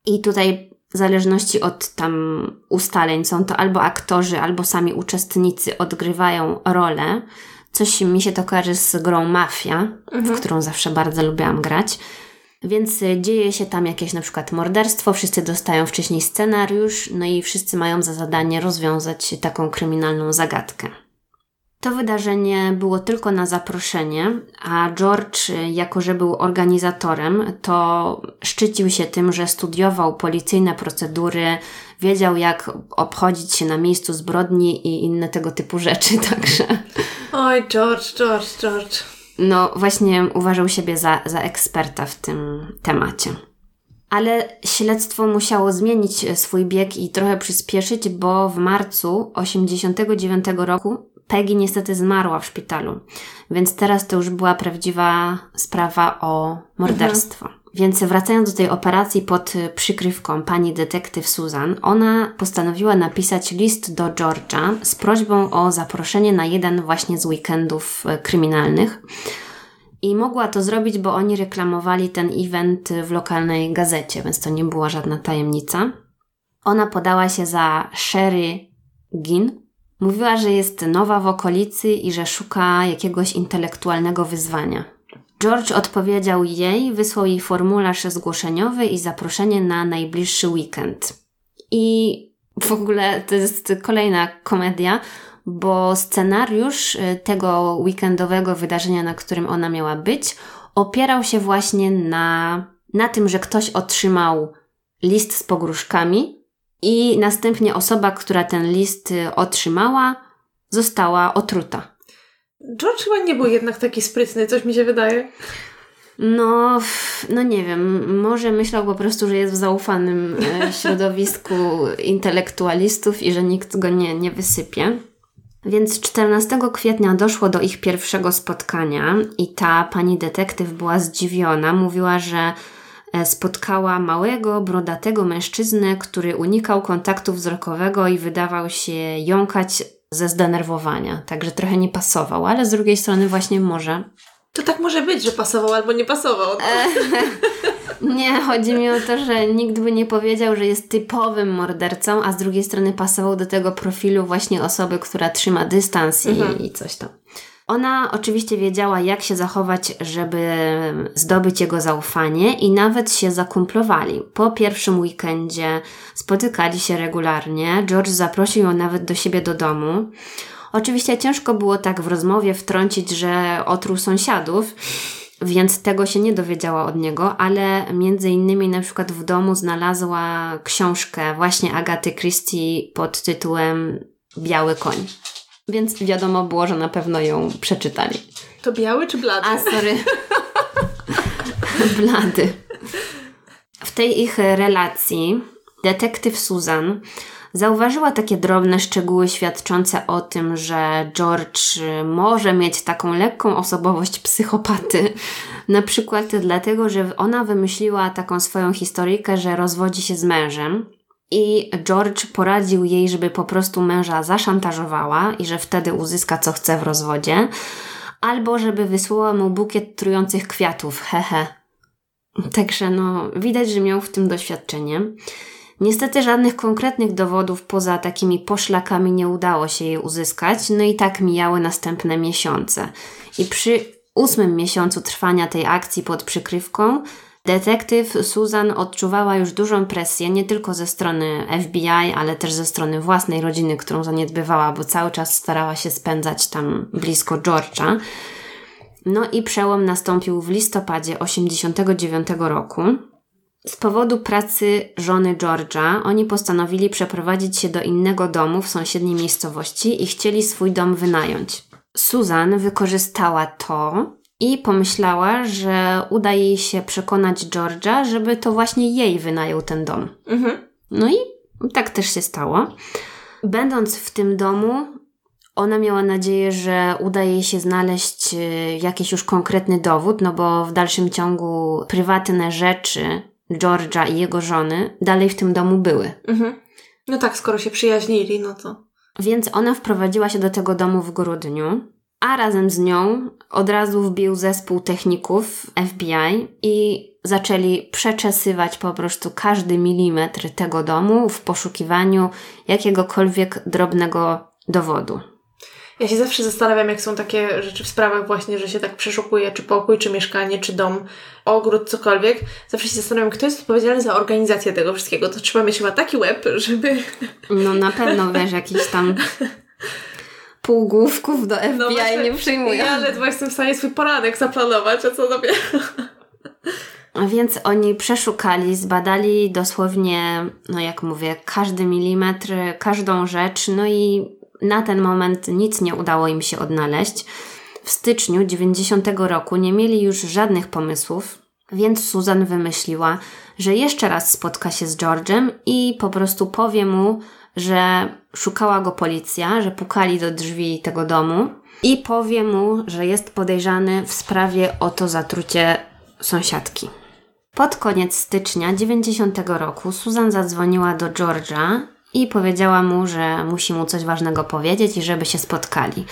i tutaj w zależności od tam ustaleń są to albo aktorzy, albo sami uczestnicy odgrywają rolę. Coś mi się to kojarzy z grą Mafia, mhm. w którą zawsze bardzo lubiłam grać. Więc y, dzieje się tam jakieś na przykład morderstwo, wszyscy dostają wcześniej scenariusz, no i wszyscy mają za zadanie rozwiązać taką kryminalną zagadkę. To wydarzenie było tylko na zaproszenie, a George, jako że był organizatorem, to szczycił się tym, że studiował policyjne procedury, wiedział jak obchodzić się na miejscu zbrodni i inne tego typu rzeczy, także. Oj, George, George, George no właśnie uważał siebie za, za eksperta w tym temacie. Ale śledztwo musiało zmienić swój bieg i trochę przyspieszyć, bo w marcu 89 roku Peggy niestety zmarła w szpitalu. Więc teraz to już była prawdziwa sprawa o morderstwo. Mhm. Więc wracając do tej operacji pod przykrywką pani detektyw Susan, ona postanowiła napisać list do George'a z prośbą o zaproszenie na jeden właśnie z weekendów e, kryminalnych. I mogła to zrobić, bo oni reklamowali ten event w lokalnej gazecie, więc to nie była żadna tajemnica. Ona podała się za Sherry Gin. Mówiła, że jest nowa w okolicy i że szuka jakiegoś intelektualnego wyzwania. George odpowiedział jej, wysłał jej formularz zgłoszeniowy i zaproszenie na najbliższy weekend. I w ogóle to jest kolejna komedia, bo scenariusz y, tego weekendowego wydarzenia, na którym ona miała być, opierał się właśnie na, na tym, że ktoś otrzymał list z pogróżkami i następnie osoba, która ten list y, otrzymała, została otruta. George chyba nie był jednak taki sprytny, coś mi się wydaje. No, no nie wiem, może myślał po prostu, że jest w zaufanym e, środowisku intelektualistów i że nikt go nie, nie wysypie. Więc 14 kwietnia doszło do ich pierwszego spotkania i ta pani detektyw była zdziwiona. Mówiła, że spotkała małego, brodatego mężczyznę, który unikał kontaktu wzrokowego i wydawał się jąkać ze zdenerwowania. Także trochę nie pasował, ale z drugiej strony właśnie może. To tak może być, że pasował albo nie pasował. E, nie, chodzi mi o to, że nikt by nie powiedział, że jest typowym mordercą, a z drugiej strony pasował do tego profilu właśnie osoby, która trzyma dystans i, mhm. i coś tam. Ona oczywiście wiedziała, jak się zachować, żeby zdobyć jego zaufanie i nawet się zakumplowali. Po pierwszym weekendzie spotykali się regularnie. George zaprosił ją nawet do siebie do domu. Oczywiście ciężko było tak w rozmowie wtrącić, że otruł sąsiadów, więc tego się nie dowiedziała od niego, ale między innymi na przykład w domu znalazła książkę właśnie Agaty Christie pod tytułem Biały koń. Więc wiadomo było, że na pewno ją przeczytali. To biały czy blady? A, sorry. blady. W tej ich relacji detektyw Susan zauważyła takie drobne szczegóły świadczące o tym, że George może mieć taką lekką osobowość psychopaty. Na przykład dlatego, że ona wymyśliła taką swoją historyjkę, że rozwodzi się z mężem. I George poradził jej, żeby po prostu męża zaszantażowała i że wtedy uzyska co chce w rozwodzie, albo żeby wysłała mu bukiet trujących kwiatów, hehe. Także no, widać, że miał w tym doświadczenie. Niestety żadnych konkretnych dowodów poza takimi poszlakami nie udało się jej uzyskać, no i tak mijały następne miesiące. I przy ósmym miesiącu trwania tej akcji pod przykrywką Detektyw Susan odczuwała już dużą presję nie tylko ze strony FBI, ale też ze strony własnej rodziny, którą zaniedbywała, bo cały czas starała się spędzać tam blisko George'a. No i przełom nastąpił w listopadzie 89 roku. Z powodu pracy żony George'a oni postanowili przeprowadzić się do innego domu w sąsiedniej miejscowości i chcieli swój dom wynająć. Susan wykorzystała to i pomyślała, że uda jej się przekonać George'a, żeby to właśnie jej wynajął ten dom. Mhm. No i tak też się stało. Będąc w tym domu, ona miała nadzieję, że uda jej się znaleźć y, jakiś już konkretny dowód, no bo w dalszym ciągu prywatne rzeczy George'a i jego żony dalej w tym domu były. Mhm. No tak, skoro się przyjaźnili, no to. Więc ona wprowadziła się do tego domu w grudniu, a razem z nią od razu wbił zespół techników FBI i zaczęli przeczesywać po prostu każdy milimetr tego domu w poszukiwaniu jakiegokolwiek drobnego dowodu. Ja się zawsze zastanawiam, jak są takie rzeczy w sprawach właśnie, że się tak przeszukuje, czy pokój, czy mieszkanie, czy dom, ogród, cokolwiek. Zawsze się zastanawiam, kto jest odpowiedzialny za organizację tego wszystkiego. To trzeba mieć chyba taki łeb, żeby... No na pewno, wiesz, jakiś tam półgłówków do FBI No właśnie, nie przyjmują. Ja ledwo jestem w stanie swój poranek zaplanować, a co dopiero... Więc oni przeszukali, zbadali dosłownie, no jak mówię, każdy milimetr, każdą rzecz, no i na ten moment nic nie udało im się odnaleźć. W styczniu 90 roku nie mieli już żadnych pomysłów, więc Susan wymyśliła, że jeszcze raz spotka się z George'em i po prostu powie mu, że szukała go policja, że pukali do drzwi tego domu i powie mu, że jest podejrzany w sprawie o to zatrucie sąsiadki. Pod koniec stycznia 90 roku Susan zadzwoniła do George'a i powiedziała mu, że musi mu coś ważnego powiedzieć i żeby się spotkali.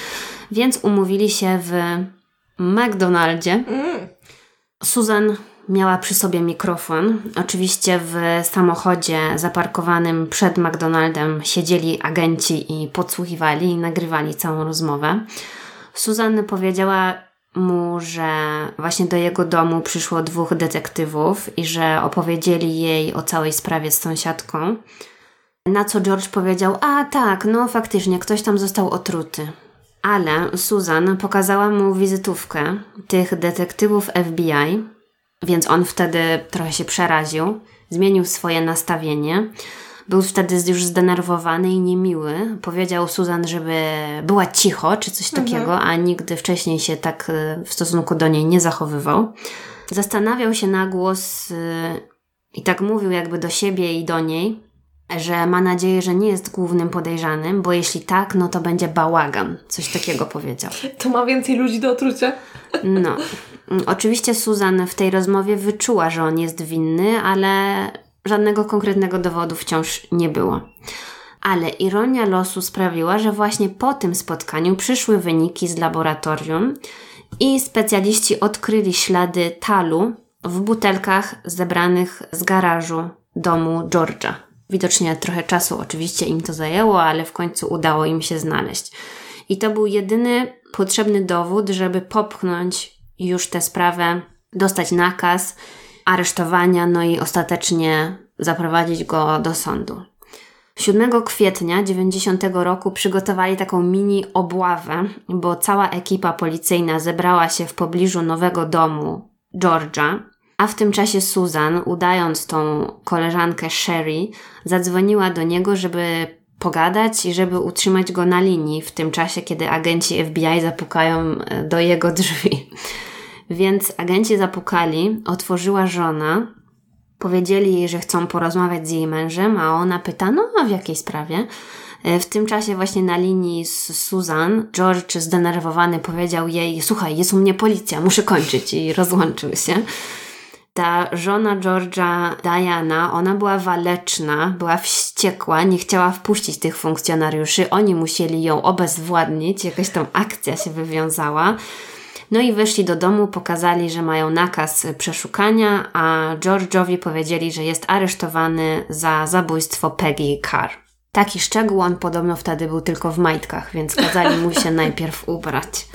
Więc umówili się w McDonaldzie. Mm. Susan miała przy sobie mikrofon. Oczywiście w samochodzie zaparkowanym przed McDonaldem siedzieli agenci i podsłuchiwali i nagrywali całą rozmowę. Susan powiedziała mu, że właśnie do jego domu przyszło dwóch detektywów i że opowiedzieli jej o całej sprawie z sąsiadką. Na co George powiedział: A tak, no faktycznie, ktoś tam został otruty. Ale Susan pokazała mu wizytówkę tych detektywów FBI, więc on wtedy trochę się przeraził, zmienił swoje nastawienie. Był wtedy już zdenerwowany i niemiły. Powiedział Susan, żeby była cicho, czy coś takiego, a nigdy wcześniej się tak y, w stosunku do niej nie zachowywał. Zastanawiał się na głos y, i tak mówił jakby do siebie i do niej, że ma nadzieję, że nie jest głównym podejrzanym, bo jeśli tak, no to będzie bałagan. Coś takiego powiedział. To ma więcej ludzi do otrucia. No. Mm, Oczywiście Susan w tej rozmowie wyczuła, że on jest winny, ale żadnego konkretnego dowodu wciąż nie było. Ale ironia losu sprawiła, że właśnie po tym spotkaniu przyszły wyniki z laboratorium i specjaliści odkryli ślady talu w butelkach zebranych z garażu domu George'a. Widocznie trochę czasu oczywiście im to zajęło, ale w końcu udało im się znaleźć. I to był jedyny potrzebny dowód, żeby popchnąć już tę sprawę, dostać nakaz aresztowania, no i ostatecznie zaprowadzić go do sądu. 7 kwietnia 90 roku przygotowali taką mini obławę, bo cała ekipa policyjna zebrała się w pobliżu nowego domu George'a, a w tym czasie Susan, udając tą koleżankę Sherry, zadzwoniła do niego, żeby pogadać i żeby utrzymać go na linii w tym czasie, kiedy agenci FBI zapukają e, do jego drzwi. Więc agenci zapukali, otworzyła żona, powiedzieli jej, że chcą porozmawiać z jej mężem, a ona pyta, no a w jakiej sprawie? E, W tym czasie właśnie na linii z Susan, George zdenerwowany powiedział jej, słuchaj, jest u mnie policja, muszę kończyć i rozłączył się. Ta żona George'a, Diana, ona była waleczna, była wściekła, nie chciała wpuścić tych funkcjonariuszy, oni musieli ją obezwładnić, jakaś tam akcja się wywiązała. No i weszli do domu, pokazali, że mają nakaz przeszukania, a George'owi powiedzieli, że jest aresztowany za zabójstwo Peggy Carr. Taki szczegół on podobno wtedy był tylko w majtkach, więc kazali mu się najpierw ubrać.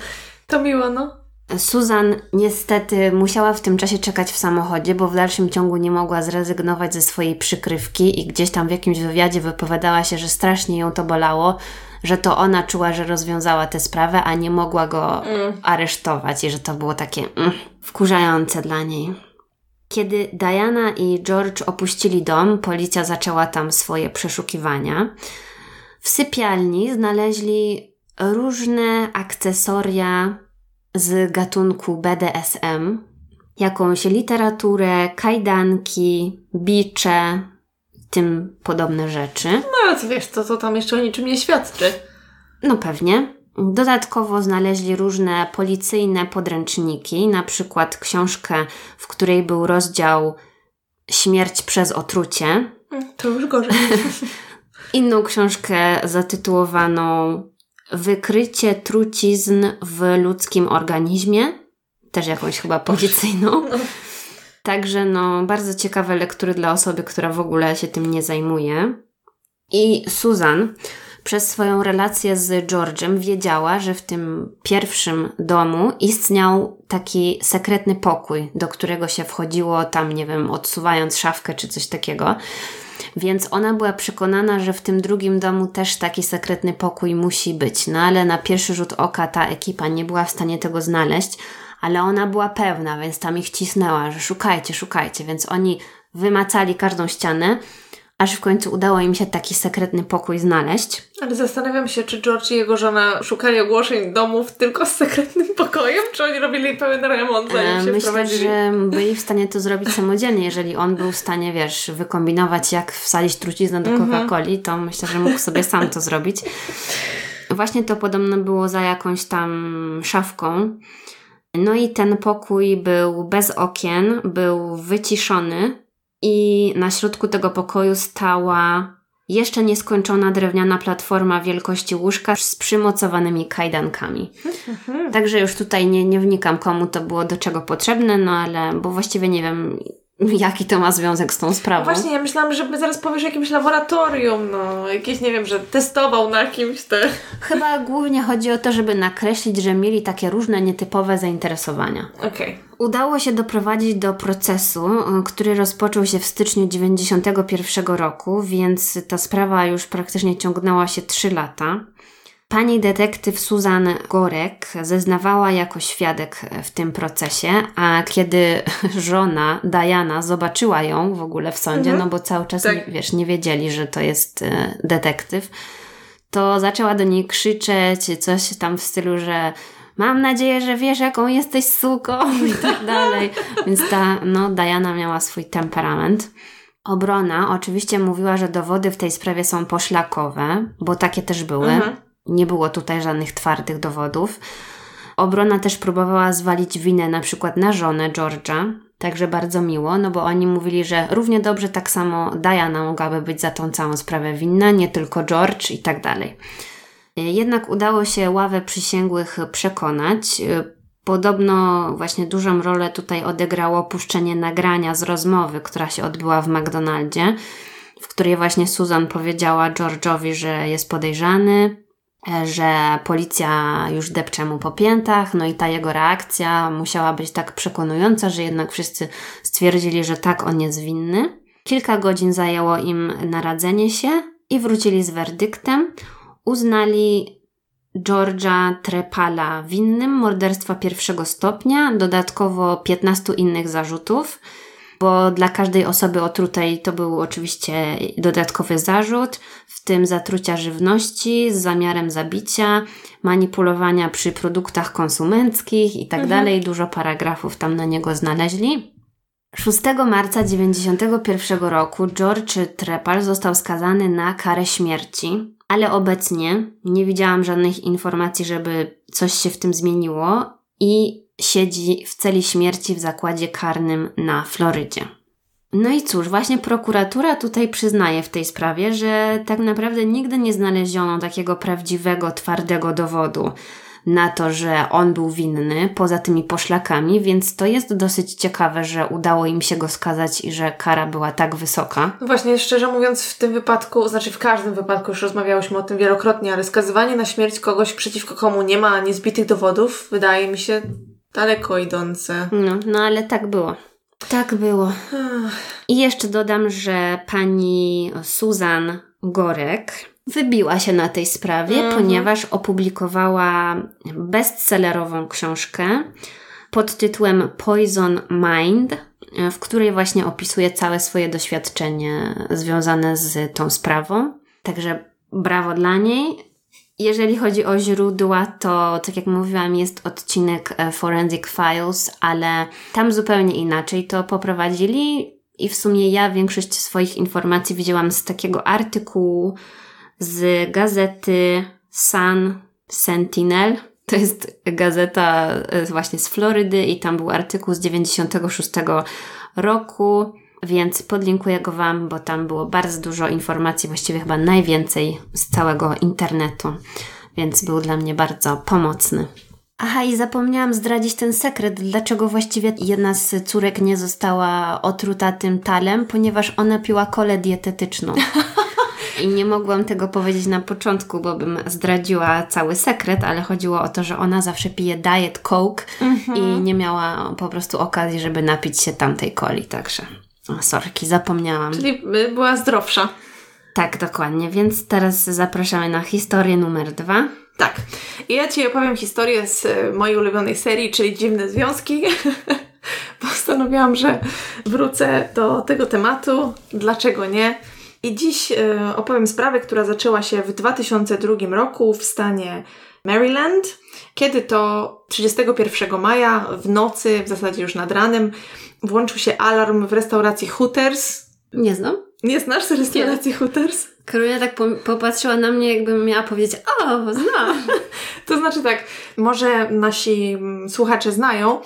To miło, no. Susan niestety musiała w tym czasie czekać w samochodzie, bo w dalszym ciągu nie mogła zrezygnować ze swojej przykrywki i gdzieś tam w jakimś wywiadzie wypowiadała się, że strasznie ją to bolało, że to ona czuła, że rozwiązała tę sprawę, a nie mogła go aresztować i że to było takie mm, wkurzające dla niej. Kiedy Diana i George opuścili dom, policja zaczęła tam swoje przeszukiwania. W sypialni znaleźli różne akcesoria z gatunku BDSM, jakąś literaturę, kajdanki, bicze, tym podobne rzeczy. No ale co wiesz, to, to tam jeszcze o niczym nie świadczy. No pewnie. Dodatkowo znaleźli różne policyjne podręczniki, na przykład książkę, w której był rozdział Śmierć przez otrucie. To już gorzej. Inną książkę zatytułowaną Wykrycie trucizn w ludzkim organizmie. Też jakąś chyba policyjną. Także no, bardzo ciekawe lektury dla osoby, która w ogóle się tym nie zajmuje. I Susan przez swoją relację z George'em wiedziała, że w tym pierwszym domu istniał taki sekretny pokój, do którego się wchodziło tam, nie wiem, odsuwając szafkę czy coś takiego. Więc ona była przekonana, że w tym drugim domu też taki sekretny pokój musi być. No ale na pierwszy rzut oka ta ekipa nie była w stanie tego znaleźć, ale ona była pewna, więc tam ich cisnęła, że szukajcie, szukajcie. Więc oni wymacali każdą ścianę, aż w końcu udało im się taki sekretny pokój znaleźć. Ale zastanawiam się, czy George i jego żona szukali ogłoszeń domów tylko z sekretnym pokojem, czy oni robili pełen remont zanim się E, Myślę, wprowadzili? że byli w stanie to zrobić samodzielnie. Jeżeli on był w stanie, wiesz, wykombinować, jak wsadzić truciznę do Coca-Coli, to myślę, że mógł sobie sam to zrobić. Właśnie to podobno było za jakąś tam szafką. No i ten pokój był bez okien, był wyciszony i na środku tego pokoju stała jeszcze nieskończona drewniana platforma wielkości łóżka z przymocowanymi kajdankami. Także już tutaj nie, nie wnikam, komu to było do czego potrzebne, no ale, bo właściwie nie wiem, jaki to ma związek z tą sprawą. Właśnie, ja myślałam, że zaraz powiesz o jakimś laboratorium, no, jakieś, nie wiem, że testował na kimś te... Chyba głównie chodzi o to, żeby nakreślić, że mieli takie różne nietypowe zainteresowania. Okej. Udało się doprowadzić do procesu, y, który rozpoczął się w styczniu 91 roku, więc ta sprawa już praktycznie ciągnęła się 3 lata. Pani detektyw Susan Gorek zeznawała jako świadek w tym procesie, a kiedy żona Diana zobaczyła ją w ogóle w sądzie, no bo cały czas, Tak. nie, wiesz, nie wiedzieli, że to jest e, detektyw, to zaczęła do niej krzyczeć coś tam w stylu, że mam nadzieję, że wiesz, jaką jesteś suką i tak dalej. Więc ta, no, Diana miała swój temperament. Obrona oczywiście mówiła, że dowody w tej sprawie są poszlakowe, bo takie też były. Mhm. Nie było tutaj żadnych twardych dowodów. Obrona też próbowała zwalić winę na przykład na żonę George'a, także bardzo miło, no bo oni mówili, że równie dobrze tak samo Diana mogłaby być za tą całą sprawę winna, nie tylko George i tak dalej. Jednak udało się ławę przysięgłych przekonać. Podobno właśnie dużą rolę tutaj odegrało opuszczenie nagrania z rozmowy, która się odbyła w McDonaldzie, w której właśnie Susan powiedziała George'owi, że jest podejrzany, że policja już depcze mu po piętach, no i ta jego reakcja musiała być tak przekonująca, że jednak wszyscy stwierdzili, że tak, on jest winny. Kilka godzin zajęło im naradzenie się i wrócili z werdyktem. Uznali George'a Trepala winnym morderstwa pierwszego stopnia, dodatkowo 15 innych zarzutów, bo dla każdej osoby otrutej to był oczywiście dodatkowy zarzut, w tym zatrucia żywności z zamiarem zabicia, manipulowania przy produktach konsumenckich i tak dalej. Dużo paragrafów tam na niego znaleźli. 6 marca 1991 roku George Trepal został skazany na karę śmierci, ale obecnie nie widziałam żadnych informacji, żeby coś się w tym zmieniło i siedzi w celi śmierci w zakładzie karnym na Florydzie. No i cóż, właśnie prokuratura tutaj przyznaje w tej sprawie, że tak naprawdę nigdy nie znaleziono takiego prawdziwego, twardego dowodu na to, że on był winny, poza tymi poszlakami, więc to jest dosyć ciekawe, że udało im się go skazać i że kara była tak wysoka. No właśnie, szczerze mówiąc, w tym wypadku, znaczy w każdym wypadku, już rozmawiałyśmy o tym wielokrotnie, ale skazywanie na śmierć kogoś, przeciwko komu nie ma niezbitych dowodów, wydaje mi się daleko idące. No, no ale tak było. Tak było. I jeszcze dodam, że pani Susan Gorek wybiła się na tej sprawie, Mhm. ponieważ opublikowała bestsellerową książkę pod tytułem Poison Mind, w której właśnie opisuje całe swoje doświadczenie związane z tą sprawą. Także brawo dla niej. Jeżeli chodzi o źródła, to tak jak mówiłam, jest odcinek e, Forensic Files, ale tam zupełnie inaczej to poprowadzili i w sumie ja większość swoich informacji widziałam z takiego artykułu z gazety Sun Sentinel. To jest gazeta e, właśnie z Florydy i tam był artykuł z 96 roku, więc podlinkuję go Wam, bo tam było bardzo dużo informacji, właściwie chyba najwięcej z całego internetu, więc był dla mnie bardzo pomocny. Aha, i zapomniałam zdradzić ten sekret, dlaczego właściwie jedna z córek nie została otruta tym talem, ponieważ ona piła kolę dietetyczną. I nie mogłam tego powiedzieć na początku, bo bym zdradziła cały sekret, ale chodziło o to, że ona zawsze pije diet coke i nie miała po prostu okazji, żeby napić się tamtej coli, także o, sorki, zapomniałam. Czyli y, była zdrowsza. Tak, dokładnie, więc teraz zapraszamy na historię numer dwa. Tak. I ja Ci opowiem historię z y, mojej ulubionej serii, czyli Dziwne Związki. Postanowiłam, że wrócę do tego tematu. Dlaczego nie? I dziś y, opowiem sprawę, która zaczęła się w 2002 roku w stanie Maryland, kiedy to 31 maja w nocy, w zasadzie już nad ranem, włączył się alarm w restauracji Hooters. Nie znam. Nie znasz restauracji nie. Hooters? Karolina tak po popatrzyła na mnie, jakbym miała powiedzieć, o, znam. to znaczy tak, może nasi mm, słuchacze znają,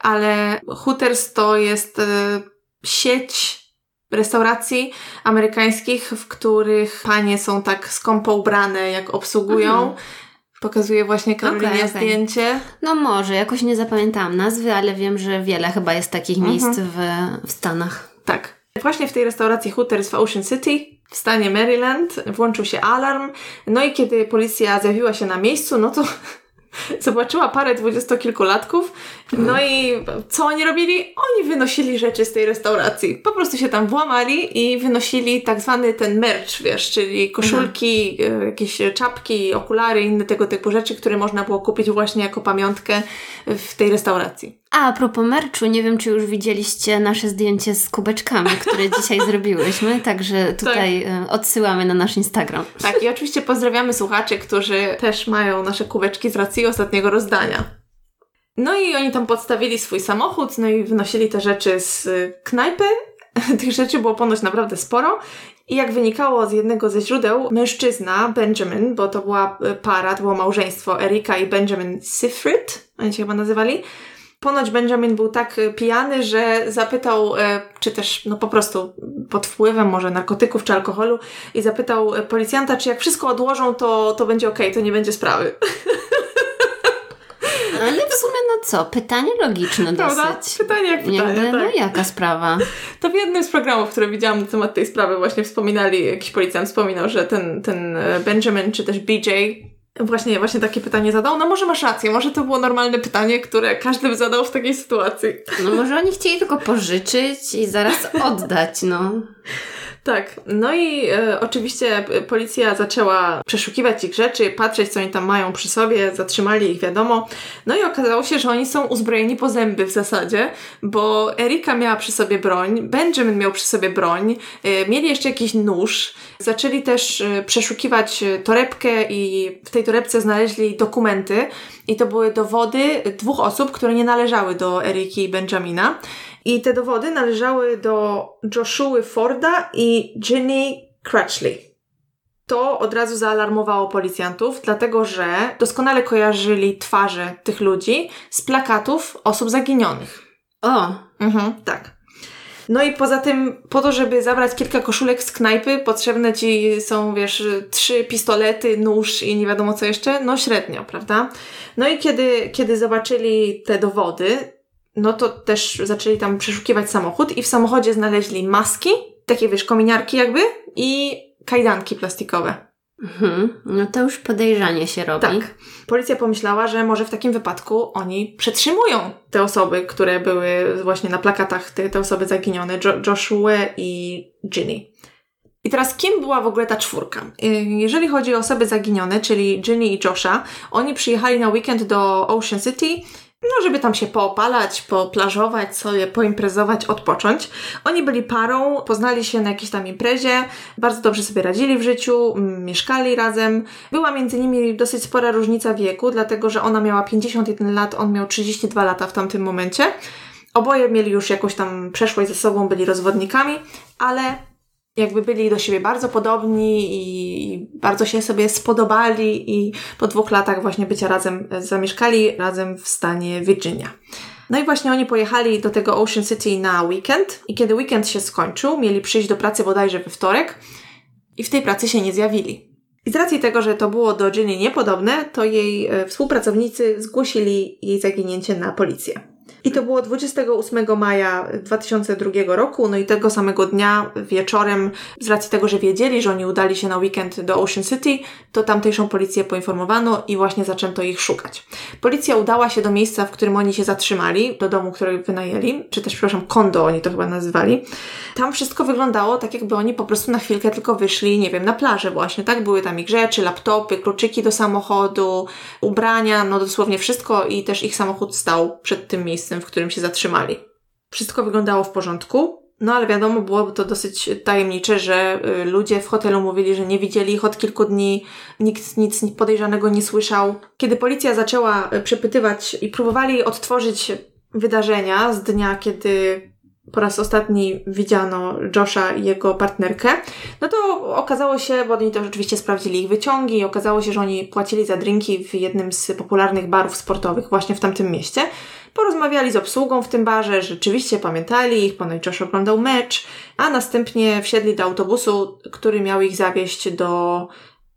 ale Hooters to jest y, sieć restauracji amerykańskich, w których panie są tak skąpo ubrane, jak obsługują. Mhm. Pokazuje właśnie Karolinie okay, okay. zdjęcie. No może, jakoś nie zapamiętałam nazwy, ale wiem, że wiele chyba jest takich mhm. miejsc w, w Stanach. Tak. Właśnie w tej restauracji Hooters w Ocean City w stanie Maryland włączył się alarm. No i kiedy policja zjawiła się na miejscu, no to zobaczyła parę dwudziestokilkulatków, no i co oni robili? Oni wynosili rzeczy z tej restauracji. Po prostu się tam włamali i wynosili tak zwany ten merch, wiesz, czyli koszulki, mhm. jakieś czapki, okulary, inne tego typu rzeczy, które można było kupić właśnie jako pamiątkę w tej restauracji. A, a propos merchu, nie wiem, czy już widzieliście nasze zdjęcie z kubeczkami, które dzisiaj zrobiłyśmy, także tutaj tak. E, odsyłamy na nasz Instagram. Tak, i oczywiście pozdrawiamy słuchaczy, którzy też mają nasze kubeczki z racji ostatniego rozdania. No i oni tam podstawili swój samochód, no i wynosili te rzeczy z knajpy. Tych rzeczy było ponoć naprawdę sporo. I jak wynikało z jednego ze źródeł, mężczyzna, Benjamin, bo to była para, to było małżeństwo Erika i Benjamin Sifrit, oni się chyba nazywali, Ponoć Benjamin był tak e, pijany, że zapytał, e, czy też no po prostu pod wpływem może narkotyków czy alkoholu i zapytał e, policjanta, czy jak wszystko odłożą, to, to będzie okej, okay, to nie będzie sprawy. Ale w sumie no co, pytanie logiczne Prawda? dosyć. Pytanie jak pytanie, Jakby, tak. No jaka sprawa? To w jednym z programów, które widziałam na temat tej sprawy właśnie wspominali, jakiś policjant wspominał, że ten, ten Benjamin czy też BJ Właśnie, właśnie takie pytanie zadał. No może masz rację, może to było normalne pytanie, które każdy by zadał w takiej sytuacji. No może oni chcieli tylko pożyczyć i zaraz oddać, no. Tak, no i e, oczywiście policja zaczęła przeszukiwać ich rzeczy, patrzeć, co oni tam mają przy sobie, zatrzymali ich, wiadomo. No i okazało się, że oni są uzbrojeni po zęby w zasadzie, bo Erika miała przy sobie broń, Benjamin miał przy sobie broń, e, mieli jeszcze jakiś nóż. Zaczęli też e, przeszukiwać torebkę i w tej torebce znaleźli dokumenty i to były dowody dwóch osób, które nie należały do Eriki i Benjamina. I te dowody należały do Joshua Forda i Ginny Crutchley. To od razu zaalarmowało policjantów, dlatego że doskonale kojarzyli twarze tych ludzi z plakatów osób zaginionych. O! Mhm, tak. No i poza tym, po to, żeby zabrać kilka koszulek z knajpy, potrzebne ci są, wiesz, trzy pistolety, nóż i nie wiadomo co jeszcze, no średnio, prawda? No i kiedy, kiedy zobaczyli te dowody, no to też zaczęli tam przeszukiwać samochód i w samochodzie znaleźli maski, takie wiesz, kominiarki jakby i kajdanki plastikowe. Mhm. No to już podejrzanie się robi. Tak. Policja pomyślała, że może w takim wypadku oni przetrzymują te osoby, które były właśnie na plakatach, te, te osoby zaginione, jo Joshua i Ginny. I teraz kim była w ogóle ta czwórka? Y, jeżeli chodzi o osoby zaginione, czyli Ginny i Josha, oni przyjechali na weekend do Ocean City no żeby tam się poopalać, poplażować sobie, poimprezować, odpocząć. Oni byli parą, poznali się na jakiejś tam imprezie, bardzo dobrze sobie radzili w życiu, mieszkali razem. Była między nimi dosyć spora różnica wieku, dlatego że ona miała 51 lat, on miał 32 lata w tamtym momencie. Oboje mieli już jakąś tam przeszłość ze sobą, byli rozwodnikami, ale jakby byli do siebie bardzo podobni i bardzo się sobie spodobali i po dwóch latach właśnie bycia razem zamieszkali razem w stanie Virginia. No i właśnie oni pojechali do tego Ocean City na weekend i kiedy weekend się skończył, mieli przyjść do pracy bodajże we wtorek i w tej pracy się nie zjawili. I z racji tego, że to było do Ginny niepodobne, to jej e, współpracownicy zgłosili jej zaginięcie na policję. I to było 28 maja 2002 roku, no i tego samego dnia wieczorem, z racji tego, że wiedzieli, że oni udali się na weekend do Ocean City, to tamtejszą policję poinformowano i właśnie zaczęto ich szukać. Policja udała się do miejsca, w którym oni się zatrzymali, do domu, który wynajęli, czy też, przepraszam, kondo oni to chyba nazywali. Tam wszystko wyglądało tak, jakby oni po prostu na chwilkę tylko wyszli, nie wiem, na plażę właśnie, tak? Były tam ich rzeczy, laptopy, kluczyki do samochodu, ubrania, no dosłownie wszystko i też ich samochód stał przed tym miejscem miejscem, w którym się zatrzymali. Wszystko wyglądało w porządku, no ale wiadomo, było to dosyć tajemnicze, że y, ludzie w hotelu mówili, że nie widzieli ich od kilku dni, nikt nic podejrzanego nie słyszał. Kiedy policja zaczęła y, przepytywać i próbowali odtworzyć wydarzenia z dnia, kiedy po raz ostatni widziano Josha i jego partnerkę, no to okazało się, bo oni to rzeczywiście sprawdzili ich wyciągi, i okazało się, że oni płacili za drinki w jednym z popularnych barów sportowych właśnie w tamtym mieście. Porozmawiali z obsługą w tym barze, rzeczywiście pamiętali ich, ponoć Josh oglądał mecz, a następnie wsiedli do autobusu, który miał ich zawieźć do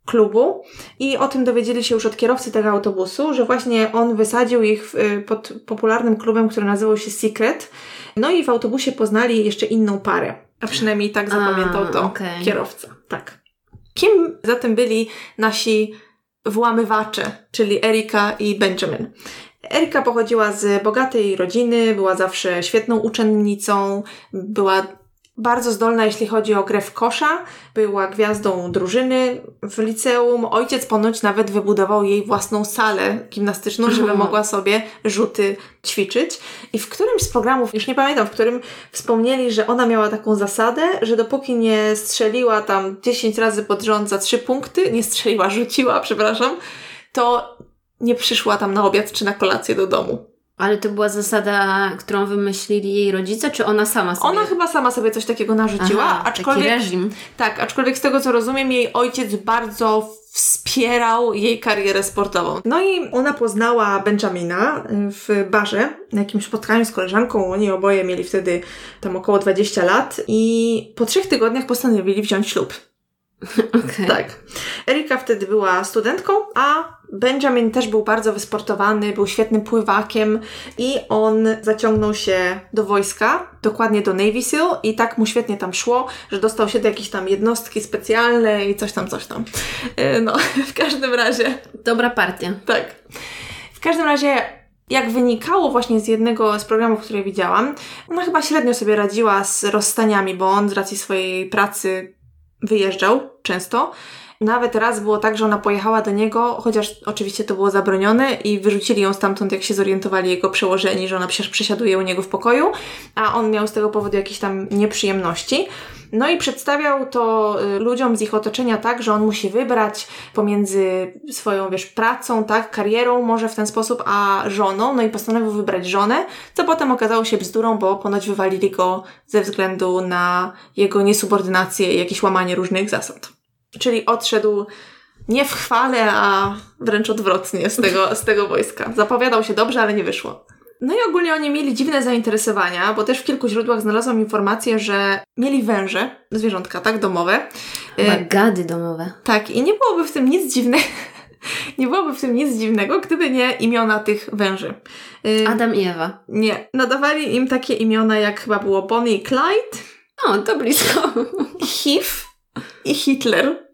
klubu i o tym dowiedzieli się już od kierowcy tego autobusu, że właśnie on wysadził ich pod popularnym klubem, który nazywał się Secret. No i w autobusie poznali jeszcze inną parę. A przynajmniej tak zapamiętał to okay. kierowca. Tak. Kim zatem byli nasi włamywacze, czyli Erika i Benjamin? Erika pochodziła z bogatej rodziny, była zawsze świetną uczennicą, była bardzo zdolna, jeśli chodzi o grę w kosza. Była gwiazdą drużyny w liceum. Ojciec ponoć nawet wybudował jej własną salę gimnastyczną, żeby mogła sobie rzuty ćwiczyć. I w którymś z programów, już nie pamiętam, w którym wspomnieli, że ona miała taką zasadę, że dopóki nie strzeliła tam 10 razy pod rząd za 3 punkty, nie strzeliła, rzuciła, przepraszam, to nie przyszła tam na obiad czy na kolację do domu. Ale to była zasada, którą wymyślili jej rodzice, czy ona sama sobie? Ona chyba sama sobie coś takiego narzuciła, Aha, aczkolwiek. Taki reżim. Tak, aczkolwiek z tego co rozumiem, jej ojciec bardzo wspierał jej karierę sportową. No i ona poznała Benjamina w barze, na jakimś spotkaniu z koleżanką. Oni oboje mieli wtedy tam około 20 lat i po trzech tygodniach postanowili wziąć ślub. Okay. Tak. Erika wtedy była studentką, a Benjamin też był bardzo wysportowany, był świetnym pływakiem i on zaciągnął się do wojska, dokładnie do Navy Seal i tak mu świetnie tam szło, że dostał się do jakiejś tam jednostki specjalnej i coś tam, coś tam. E, no, w każdym razie. Dobra partia. Tak. W każdym razie jak wynikało właśnie z jednego z programów, które widziałam, ona chyba średnio sobie radziła z rozstaniami, bo on z racji swojej pracy wyjeżdżał często. Nawet raz było tak, że ona pojechała do niego, chociaż oczywiście to było zabronione i wyrzucili ją stamtąd, jak się zorientowali jego przełożeni, że ona przesiaduje u niego w pokoju, a on miał z tego powodu jakieś tam nieprzyjemności. No i przedstawiał to y, ludziom z ich otoczenia tak, że on musi wybrać pomiędzy swoją, wiesz, pracą, tak, karierą może w ten sposób, a żoną, no i postanowił wybrać żonę, co potem okazało się bzdurą, bo ponoć wywalili go ze względu na jego niesubordynację i jakieś łamanie różnych zasad. Czyli odszedł nie w chwale, a wręcz odwrotnie z tego, z tego wojska. Zapowiadał się dobrze, ale nie wyszło. No i ogólnie oni mieli dziwne zainteresowania, bo też w kilku źródłach znalazłam informację, że mieli węże, zwierzątka, tak, domowe. Gady domowe. Tak, i nie byłoby w tym nic dziwnego. Nie byłoby w tym nic dziwnego, gdyby nie imiona tych węży. Adam i Ewa. Nie. Nadawali im takie imiona, jak chyba było Bonnie i Clyde. O, to blisko. HIV i Hitler.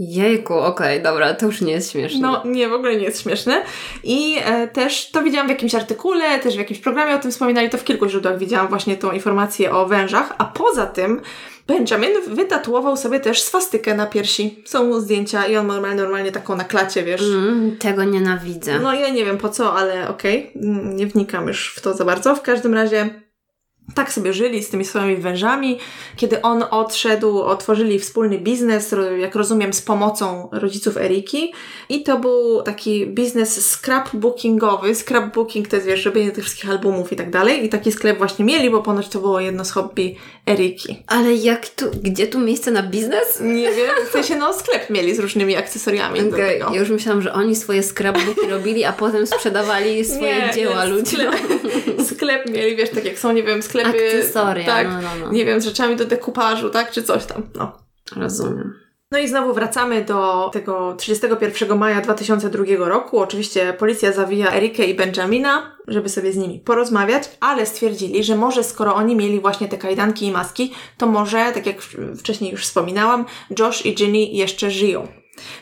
Jejku, okej, okay, dobra, to już nie jest śmieszne. No nie, w ogóle nie jest śmieszne. I e, też to widziałam w jakimś artykule, też w jakimś programie o tym wspominali, to w kilku źródłach widziałam właśnie tą informację o wężach, a poza tym Benjamin wytatuował sobie też swastykę na piersi. Są mu zdjęcia i on normalnie, normalnie taką na klacie, wiesz. Mm, tego nienawidzę. No ja nie wiem po co, ale okej, okay. nie wnikam już w to za bardzo. W każdym razie tak sobie żyli z tymi swoimi wężami. Kiedy on odszedł, otworzyli wspólny biznes, jak rozumiem, z pomocą rodziców Eriki. I to był taki biznes scrapbookingowy. Scrapbooking to jest, wiesz, robienie tych wszystkich albumów i tak dalej. I taki sklep właśnie mieli, bo ponoć to było jedno z hobby Eriki. Ale jak tu, gdzie tu miejsce na biznes? Nie wiem, w sensie no sklep mieli z różnymi akcesoriami okay. do tego. Ja już myślałam, że oni swoje scrapbooki robili, a potem sprzedawali swoje nie, dzieła ludziom. Sklep, sklep mieli, wiesz, tak jak są, nie wiem, sklepy sklepy. Akcesoria, tak, no, no, no. Nie wiem, z rzeczami do dekupażu, tak? Czy coś tam. No. Rozumiem. No i znowu wracamy do tego 31 maja 2002 roku. Oczywiście policja zawija Erikę i Benjamina, żeby sobie z nimi porozmawiać, ale stwierdzili, że może skoro oni mieli właśnie te kajdanki i maski, to może, tak jak wcześniej już wspominałam, Josh i Ginny jeszcze żyją.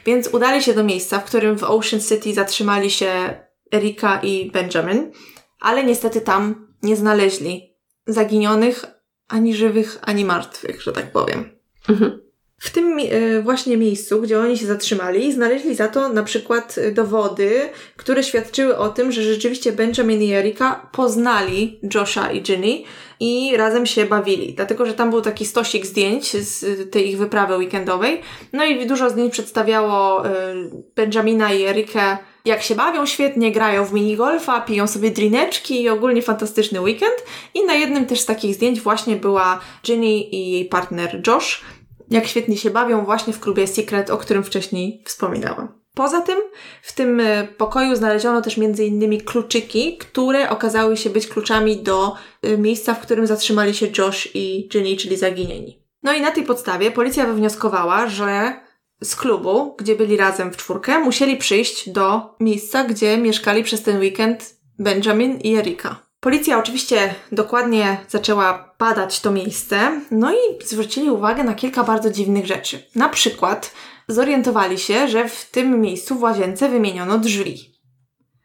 Więc udali się do miejsca, w którym w Ocean City zatrzymali się Erika i Benjamin, ale niestety tam nie znaleźli zaginionych, ani żywych, ani martwych, że tak powiem. Mhm. W tym e, właśnie miejscu, gdzie oni się zatrzymali, znaleźli za to na przykład e, dowody, które świadczyły o tym, że rzeczywiście Benjamin i Erika poznali Josha i Ginny i razem się bawili. Dlatego, że tam był taki stosik zdjęć z tej ich wyprawy weekendowej. No i dużo zdjęć przedstawiało e, Benjamina i Erikę jak się bawią świetnie, grają w minigolfa, piją sobie drineczki i ogólnie fantastyczny weekend. I na jednym też z takich zdjęć właśnie była Ginny i jej partner Josh, jak świetnie się bawią właśnie w klubie Secret, o którym wcześniej wspominałam. Poza tym w tym e, pokoju znaleziono też innymi kluczyki, które okazały się być kluczami do e, miejsca, w którym zatrzymali się Josh i Ginny, czyli zaginieni. No i na tej podstawie policja wywnioskowała, że z klubu, gdzie byli razem w czwórkę, musieli przyjść do miejsca, gdzie mieszkali przez ten weekend Benjamin i Erika. Policja oczywiście dokładnie zaczęła badać to miejsce, no i zwrócili uwagę na kilka bardzo dziwnych rzeczy. Na przykład zorientowali się, że w tym miejscu w łazience wymieniono drzwi.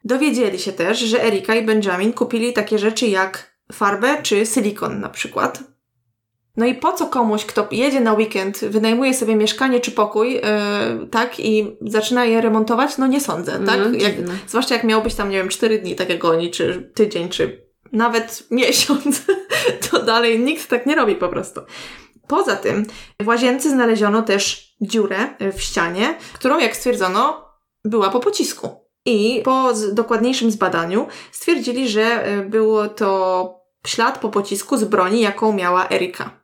Dowiedzieli się też, że Erika i Benjamin kupili takie rzeczy jak farbę czy silikon na przykład, no i po co komuś, kto jedzie na weekend, wynajmuje sobie mieszkanie czy pokój, yy, tak, i zaczyna je remontować? No nie sądzę, tak? No, jak, zwłaszcza jak miał być tam, nie wiem, cztery dni, tak jak oni, czy tydzień, czy nawet miesiąc, to dalej nikt tak nie robi po prostu. Poza tym w łazience znaleziono też dziurę w ścianie, którą, jak stwierdzono, była po pocisku. I po dokładniejszym zbadaniu stwierdzili, że y, było to ślad po pocisku z broni, jaką miała Erika.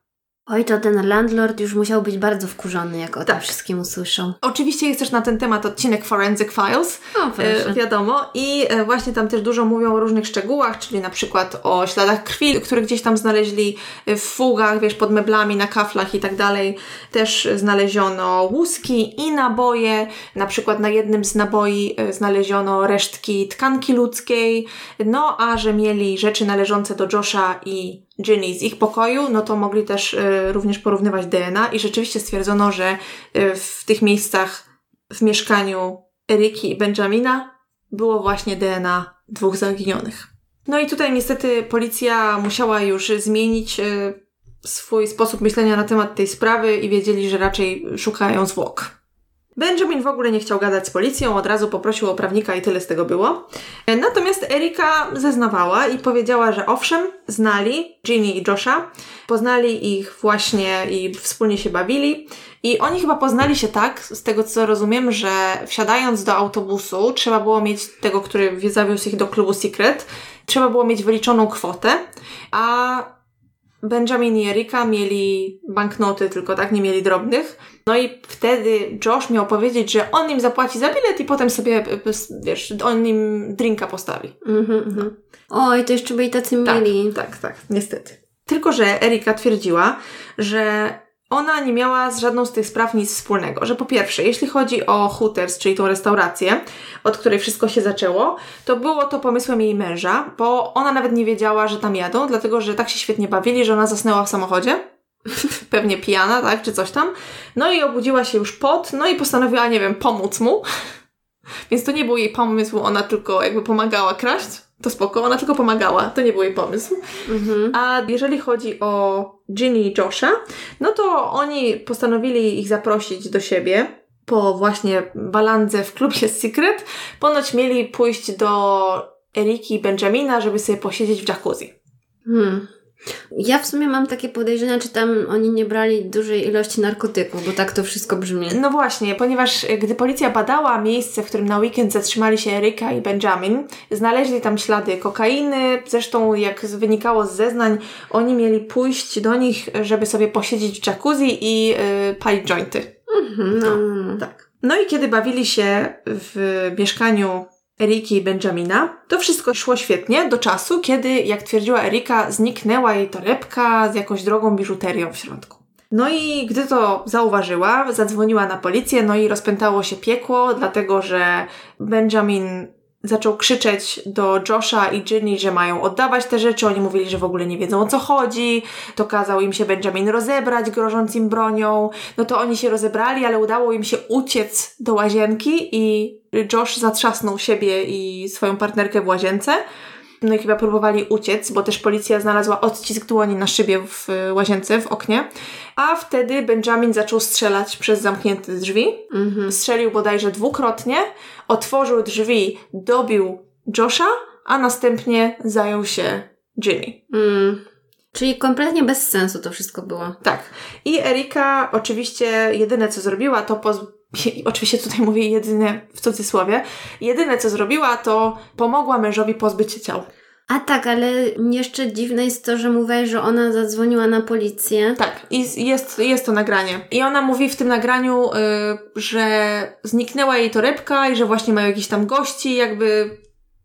Oj, to ten landlord już musiał być bardzo wkurzony, jak o tak. tym wszystkim usłyszał. Oczywiście jest też na ten temat odcinek Forensic Files, o, e, wiadomo. I e, właśnie tam też dużo mówią o różnych szczegółach, czyli na przykład o śladach krwi, które gdzieś tam znaleźli w fugach, wiesz, pod meblami, na kaflach i tak dalej. Też znaleziono łuski i naboje. Na przykład na jednym z naboi e, znaleziono resztki tkanki ludzkiej. No, a że mieli rzeczy należące do Josha i Ginny z ich pokoju, no to mogli też y, również porównywać DNA i rzeczywiście stwierdzono, że y, w tych miejscach w mieszkaniu Eryki i Benjamina było właśnie DNA dwóch zaginionych. No i tutaj niestety policja musiała już zmienić y, swój sposób myślenia na temat tej sprawy i wiedzieli, że raczej szukają zwłok. Benjamin w ogóle nie chciał gadać z policją, od razu poprosił o prawnika i tyle z tego było. Natomiast Erika zeznawała i powiedziała, że owszem, znali Ginny i Josha, poznali ich właśnie i wspólnie się bawili. I oni chyba poznali się tak, z tego co rozumiem, że wsiadając do autobusu, trzeba było mieć tego, który zawiózł ich do klubu Secret, trzeba było mieć wyliczoną kwotę, a Benjamin i Erika mieli banknoty, tylko tak, nie mieli drobnych. No i wtedy Josh miał powiedzieć, że on im zapłaci za bilet i potem sobie, wiesz, on im drinka postawi. Mhm, mhm. Oj, to jeszcze byli tacy tak, mieli. Tak, tak, niestety. Tylko, że Erika twierdziła, że ona nie miała z żadną z tych spraw nic wspólnego. Że po pierwsze, jeśli chodzi o Hooters, czyli tą restaurację, od której wszystko się zaczęło, to było to pomysłem jej męża, bo ona nawet nie wiedziała, że tam jadą, dlatego że tak się świetnie bawili, że ona zasnęła w samochodzie. pewnie pijana, tak, czy coś tam. No i obudziła się już pot, no i postanowiła, nie wiem, pomóc mu. Więc to nie był jej pomysł, ona tylko jakby pomagała kraść. To spoko, ona tylko pomagała, to nie był jej pomysł. Mhm. A jeżeli chodzi o Ginny i Josha, no to oni postanowili ich zaprosić do siebie po właśnie balandze w klubie Secret. Ponoć mieli pójść do Eriki i Benjamina, żeby sobie posiedzieć w jacuzzi. Hmm. Ja w sumie mam takie podejrzenia, czy tam oni nie brali dużej ilości narkotyków, bo tak to wszystko brzmi. No właśnie, ponieważ e, gdy policja badała miejsce, w którym na weekend zatrzymali się Erika i Benjamin, znaleźli tam ślady kokainy. Zresztą, jak wynikało z zeznań, oni mieli pójść do nich, żeby sobie posiedzieć w jacuzzi i yy, palić jointy. Mhm, no, no, no. Tak. No i kiedy bawili się w mieszkaniu Eriki i Benjamina, to wszystko szło świetnie do czasu, kiedy, jak twierdziła Erika, zniknęła jej torebka z jakąś drogą biżuterią w środku. No i gdy to zauważyła, zadzwoniła na policję, no i rozpętało się piekło, dlatego że Benjamin zaczął krzyczeć do Josha i Ginny, że mają oddawać te rzeczy. Oni mówili, że w ogóle nie wiedzą o co chodzi. To kazał im się Benjamin rozebrać, grożąc im bronią. No to oni się rozebrali, ale udało im się uciec do łazienki i Josh zatrzasnął siebie i swoją partnerkę w łazience. No i chyba próbowali uciec, bo też policja znalazła odcisk dłoni na szybie w łazience, w oknie. A wtedy Benjamin zaczął strzelać przez zamknięte drzwi. Mhm. Strzelił bodajże dwukrotnie, otworzył drzwi, dobił Josha, a następnie zajął się Ginny. Mm. Czyli kompletnie bez sensu to wszystko było. Tak. I Erika oczywiście jedyne co zrobiła to poz... Oczywiście tutaj mówię jedyne w cudzysłowie. Jedyne co zrobiła to pomogła mężowi pozbyć się ciał. A tak, ale jeszcze dziwne jest to, że mówiłaś, że ona zadzwoniła na policję. Tak, i jest, jest to nagranie. I ona mówi w tym nagraniu, y, że zniknęła jej torebka i że właśnie mają jakiś tam gości, jakby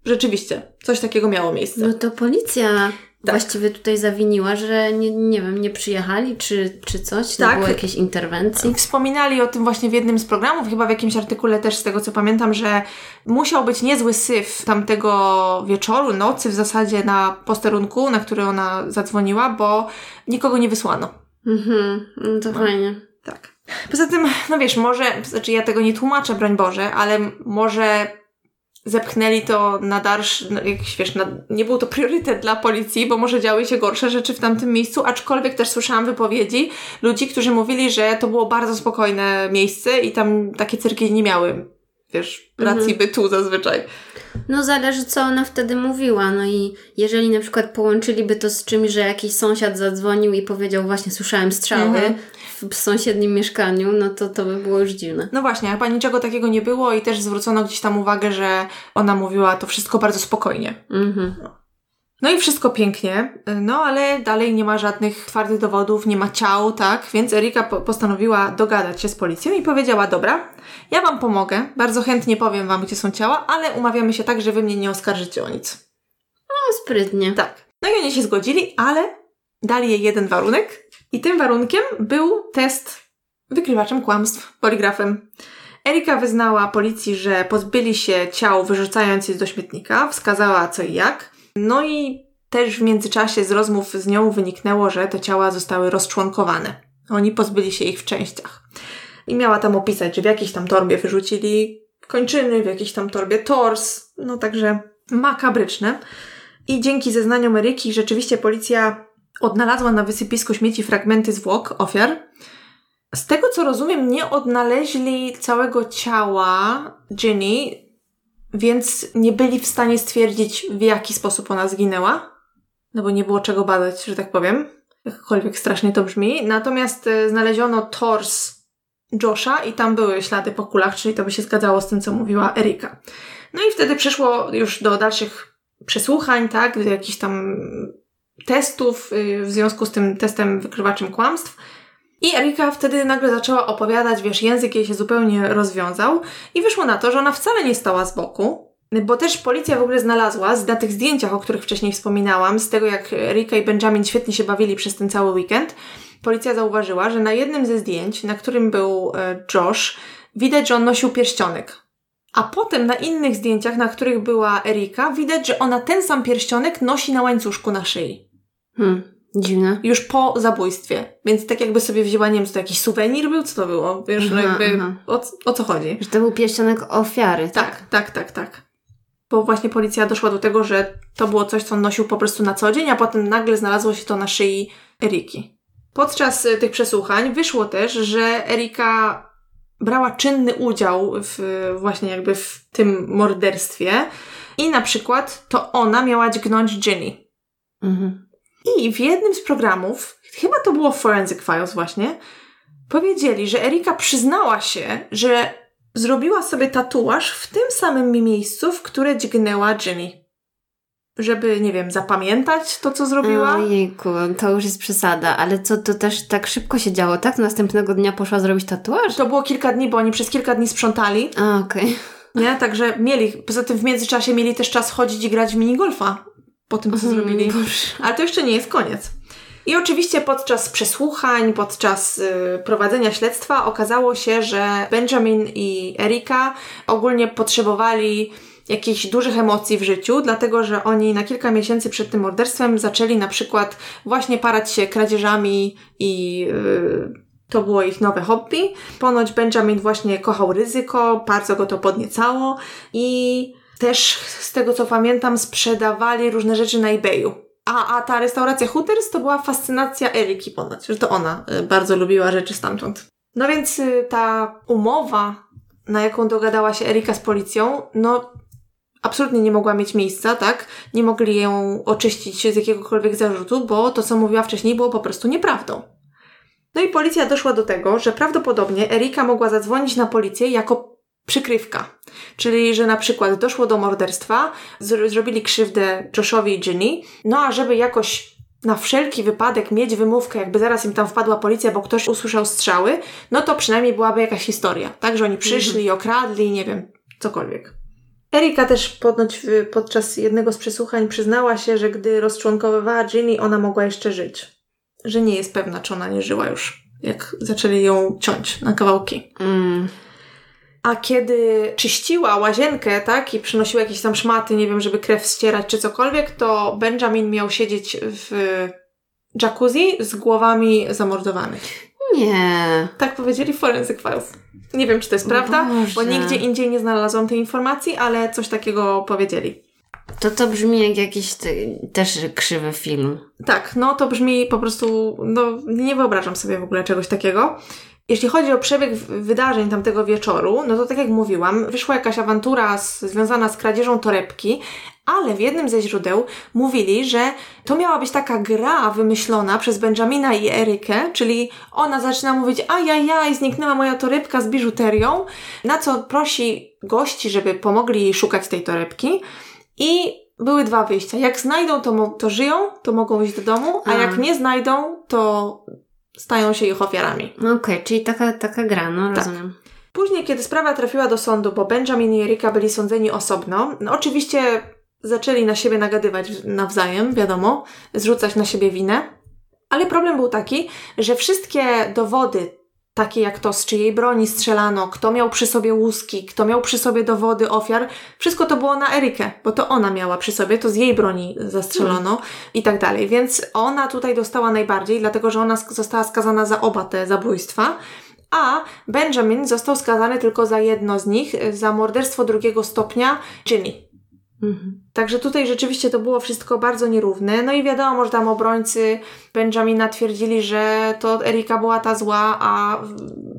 rzeczywiście coś takiego miało miejsce. No to policja Tak. właściwie tutaj zawiniła, że nie, nie wiem, nie przyjechali czy, czy coś, Tak. było jakiejś interwencji. Wspominali o tym właśnie w jednym z programów, chyba w jakimś artykule też z tego co pamiętam, że musiał być niezły syf tamtego wieczoru, nocy w zasadzie na posterunku, na który ona zadzwoniła, bo nikogo nie wysłano. Mhm, no to fajnie. Tak. Poza tym, no wiesz, może, znaczy ja tego nie tłumaczę, broń Boże, ale może zepchnęli to na dalszy, no, jakiś, wiesz, na, nie był to priorytet dla policji, bo może działy się gorsze rzeczy w tamtym miejscu, aczkolwiek też słyszałam wypowiedzi ludzi, którzy mówili, że to było bardzo spokojne miejsce i tam takie cyrki nie miały, wiesz, racji bytu zazwyczaj. No zależy, co ona wtedy mówiła. No i jeżeli na przykład połączyliby to z czymś, że jakiś sąsiad zadzwonił i powiedział właśnie słyszałem strzały Mhm. W sąsiednim mieszkaniu, no to to by było już dziwne. No właśnie, chyba niczego takiego nie było i też zwrócono gdzieś tam uwagę, że ona mówiła to wszystko bardzo spokojnie. Mhm. No i wszystko pięknie, no ale dalej nie ma żadnych twardych dowodów, nie ma ciał, tak? Więc Erika po- postanowiła dogadać się z policją i powiedziała: Dobra, ja wam pomogę, bardzo chętnie powiem wam, gdzie są ciała, ale umawiamy się tak, że wy mnie nie oskarżycie o nic. No sprytnie. Tak. No i oni się zgodzili, ale dali jej jeden warunek, i tym warunkiem był test wykrywaczem kłamstw, poligrafem. Erika wyznała policji, że pozbyli się ciał, wyrzucając je do śmietnika, wskazała co i jak. No i też w międzyczasie z rozmów z nią wyniknęło, że te ciała zostały rozczłonkowane. Oni pozbyli się ich w częściach. I miała tam opisać, że w jakiejś tam torbie wyrzucili kończyny, w jakiejś tam torbie tors. No także makabryczne. I dzięki zeznaniom Eryki rzeczywiście policja odnalazła na wysypisku śmieci fragmenty zwłok ofiar. Z tego co rozumiem, nie odnaleźli całego ciała Ginny, więc nie byli w stanie stwierdzić, w jaki sposób ona zginęła. No bo nie było czego badać, że tak powiem. Jakkolwiek strasznie to brzmi. Natomiast e, znaleziono tors Josha i tam były ślady po kulach, czyli to by się zgadzało z tym, co mówiła Erika. No i wtedy przeszło już do dalszych przesłuchań, tak, do jakichś tam testów y, w związku z tym testem wykrywaczym kłamstw. I Erika wtedy nagle zaczęła opowiadać, wiesz, język jej się zupełnie rozwiązał i wyszło na to, że ona wcale nie stała z boku, bo też policja w ogóle znalazła na tych zdjęciach, o których wcześniej wspominałam, z tego jak Erika i Benjamin świetnie się bawili przez ten cały weekend, policja zauważyła, że na jednym ze zdjęć, na którym był e, Josh, widać, że on nosił pierścionek. A potem na innych zdjęciach, na których była Erika, widać, że ona ten sam pierścionek nosi na łańcuszku na szyi. Hmm. Dziwne. Już po zabójstwie. Więc tak jakby sobie wzięła, nie wiem, czy to jakiś suwenir był? Co to było? Wiesz, Aha, jakby aha. o, o co chodzi? Że to był pierścionek ofiary, tak? Tak, tak, tak, tak. Bo właśnie policja doszła do tego, że to było coś, co on nosił po prostu na co dzień, a potem nagle znalazło się to na szyi Eriki. Podczas y, tych przesłuchań wyszło też, że Erika brała czynny udział w, właśnie jakby w tym morderstwie i na przykład to ona miała dźgnąć Ginny. Mhm. I w jednym z programów, chyba to było Forensic Files właśnie, powiedzieli, że Erika przyznała się, że zrobiła sobie tatuaż w tym samym miejscu, w które dźgnęła Ginny. Żeby, nie wiem, zapamiętać to, co zrobiła. Ojejku, to już jest przesada. Ale co, to też tak szybko się działo, tak? Następnego dnia poszła zrobić tatuaż? To było kilka dni, bo oni przez kilka dni sprzątali, A, okej. nie? Także mieli, poza tym w międzyczasie mieli też czas chodzić i grać w minigolfa po tym, co zrobili. Boże. Ale to jeszcze nie jest koniec. I oczywiście podczas przesłuchań, podczas y, prowadzenia śledztwa okazało się, że Benjamin i Erika ogólnie potrzebowali jakichś dużych emocji w życiu, dlatego że oni na kilka miesięcy przed tym morderstwem zaczęli na przykład właśnie parać się kradzieżami i y, to było ich nowe hobby. Ponoć Benjamin właśnie kochał ryzyko, bardzo go to podniecało i też z tego co pamiętam sprzedawali różne rzeczy na eBayu. A, a ta restauracja Hooters to była fascynacja Eriki ponoć, że to ona y, bardzo lubiła rzeczy stamtąd. No więc y, ta umowa, na jaką dogadała się Erika z policją, no absolutnie nie mogła mieć miejsca, tak? Nie mogli ją oczyścić z jakiegokolwiek zarzutu, bo to, co mówiła wcześniej, było po prostu nieprawdą. No i policja doszła do tego, że prawdopodobnie Erika mogła zadzwonić na policję jako przykrywka. Czyli, że na przykład doszło do morderstwa, zro- zrobili krzywdę Joshowi i Ginny, no a żeby jakoś na wszelki wypadek mieć wymówkę, jakby zaraz im tam wpadła policja, bo ktoś usłyszał strzały, no to przynajmniej byłaby jakaś historia, tak? Że oni przyszli, okradli, nie wiem, cokolwiek. Erika też ponoć podczas jednego z przesłuchań przyznała się, że gdy rozczłonkowywała Ginny, ona mogła jeszcze żyć. Że nie jest pewna, czy ona nie żyła już, jak zaczęli ją ciąć na kawałki. Mm. A kiedy czyściła łazienkę, tak, i przynosiła jakieś tam szmaty, nie wiem, żeby krew ścierać czy cokolwiek, to Benjamin miał siedzieć w jacuzzi z głowami zamordowanych. Nie. Tak powiedzieli Forensic Files. Nie wiem, czy to jest O prawda, bo Boże. nigdzie indziej nie znalazłam tej informacji, ale coś takiego powiedzieli. To to brzmi jak jakiś ty, też krzywy film. Tak, no to brzmi po prostu, no nie wyobrażam sobie w ogóle czegoś takiego. Jeśli chodzi o przebieg wydarzeń tamtego wieczoru, no to tak jak mówiłam, wyszła jakaś awantura z, związana z kradzieżą torebki, ale w jednym ze źródeł mówili, że to miała być taka gra wymyślona przez Benjamina i Erykę, czyli ona zaczyna mówić, ajajaj, zniknęła moja torebka z biżuterią, na co prosi gości, żeby pomogli jej szukać tej torebki i były dwa wyjścia. Jak znajdą, to, to żyją, to mogą iść do domu, a A. jak nie znajdą, to stają się ich ofiarami. No Okej, czyli taka, taka gra, no Tak. rozumiem. Później, kiedy sprawa trafiła do sądu, bo Benjamin i Erika byli sądzeni osobno, no oczywiście zaczęli na siebie nagadywać nawzajem, wiadomo, zrzucać na siebie winę. Ale problem był taki, że wszystkie dowody, takie jak to, z czyjej broni strzelano, kto miał przy sobie łuski, kto miał przy sobie dowody ofiar, wszystko to było na Erykę, bo to ona miała przy sobie, to z jej broni zastrzelono i tak dalej. Więc ona tutaj dostała najbardziej, dlatego że ona została skazana za oba te zabójstwa. A Benjamin został skazany tylko za jedno z nich, za morderstwo drugiego stopnia Ginny. Mhm. Także tutaj rzeczywiście to było wszystko bardzo nierówne. No i wiadomo, że tam obrońcy Benjamina twierdzili, że to Erika była ta zła, a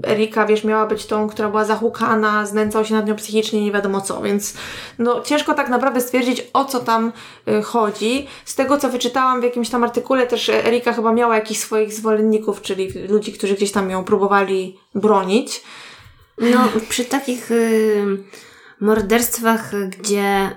Erika, wiesz, miała być tą, która była zahukana, znęcał się nad nią psychicznie, nie wiadomo co. Więc no ciężko tak naprawdę stwierdzić, o co tam y, chodzi. Z tego, co wyczytałam w jakimś tam artykule, też Erika chyba miała jakichś swoich zwolenników, czyli ludzi, którzy gdzieś tam ją próbowali bronić. No, przy takich y, morderstwach, gdzie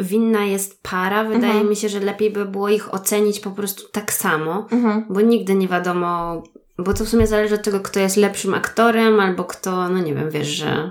winna jest para, wydaje Mhm. mi się, że lepiej by było ich ocenić po prostu tak samo, Mhm. bo nigdy nie wiadomo, bo to w sumie zależy od tego, kto jest lepszym aktorem, albo kto, no nie wiem, wiesz, że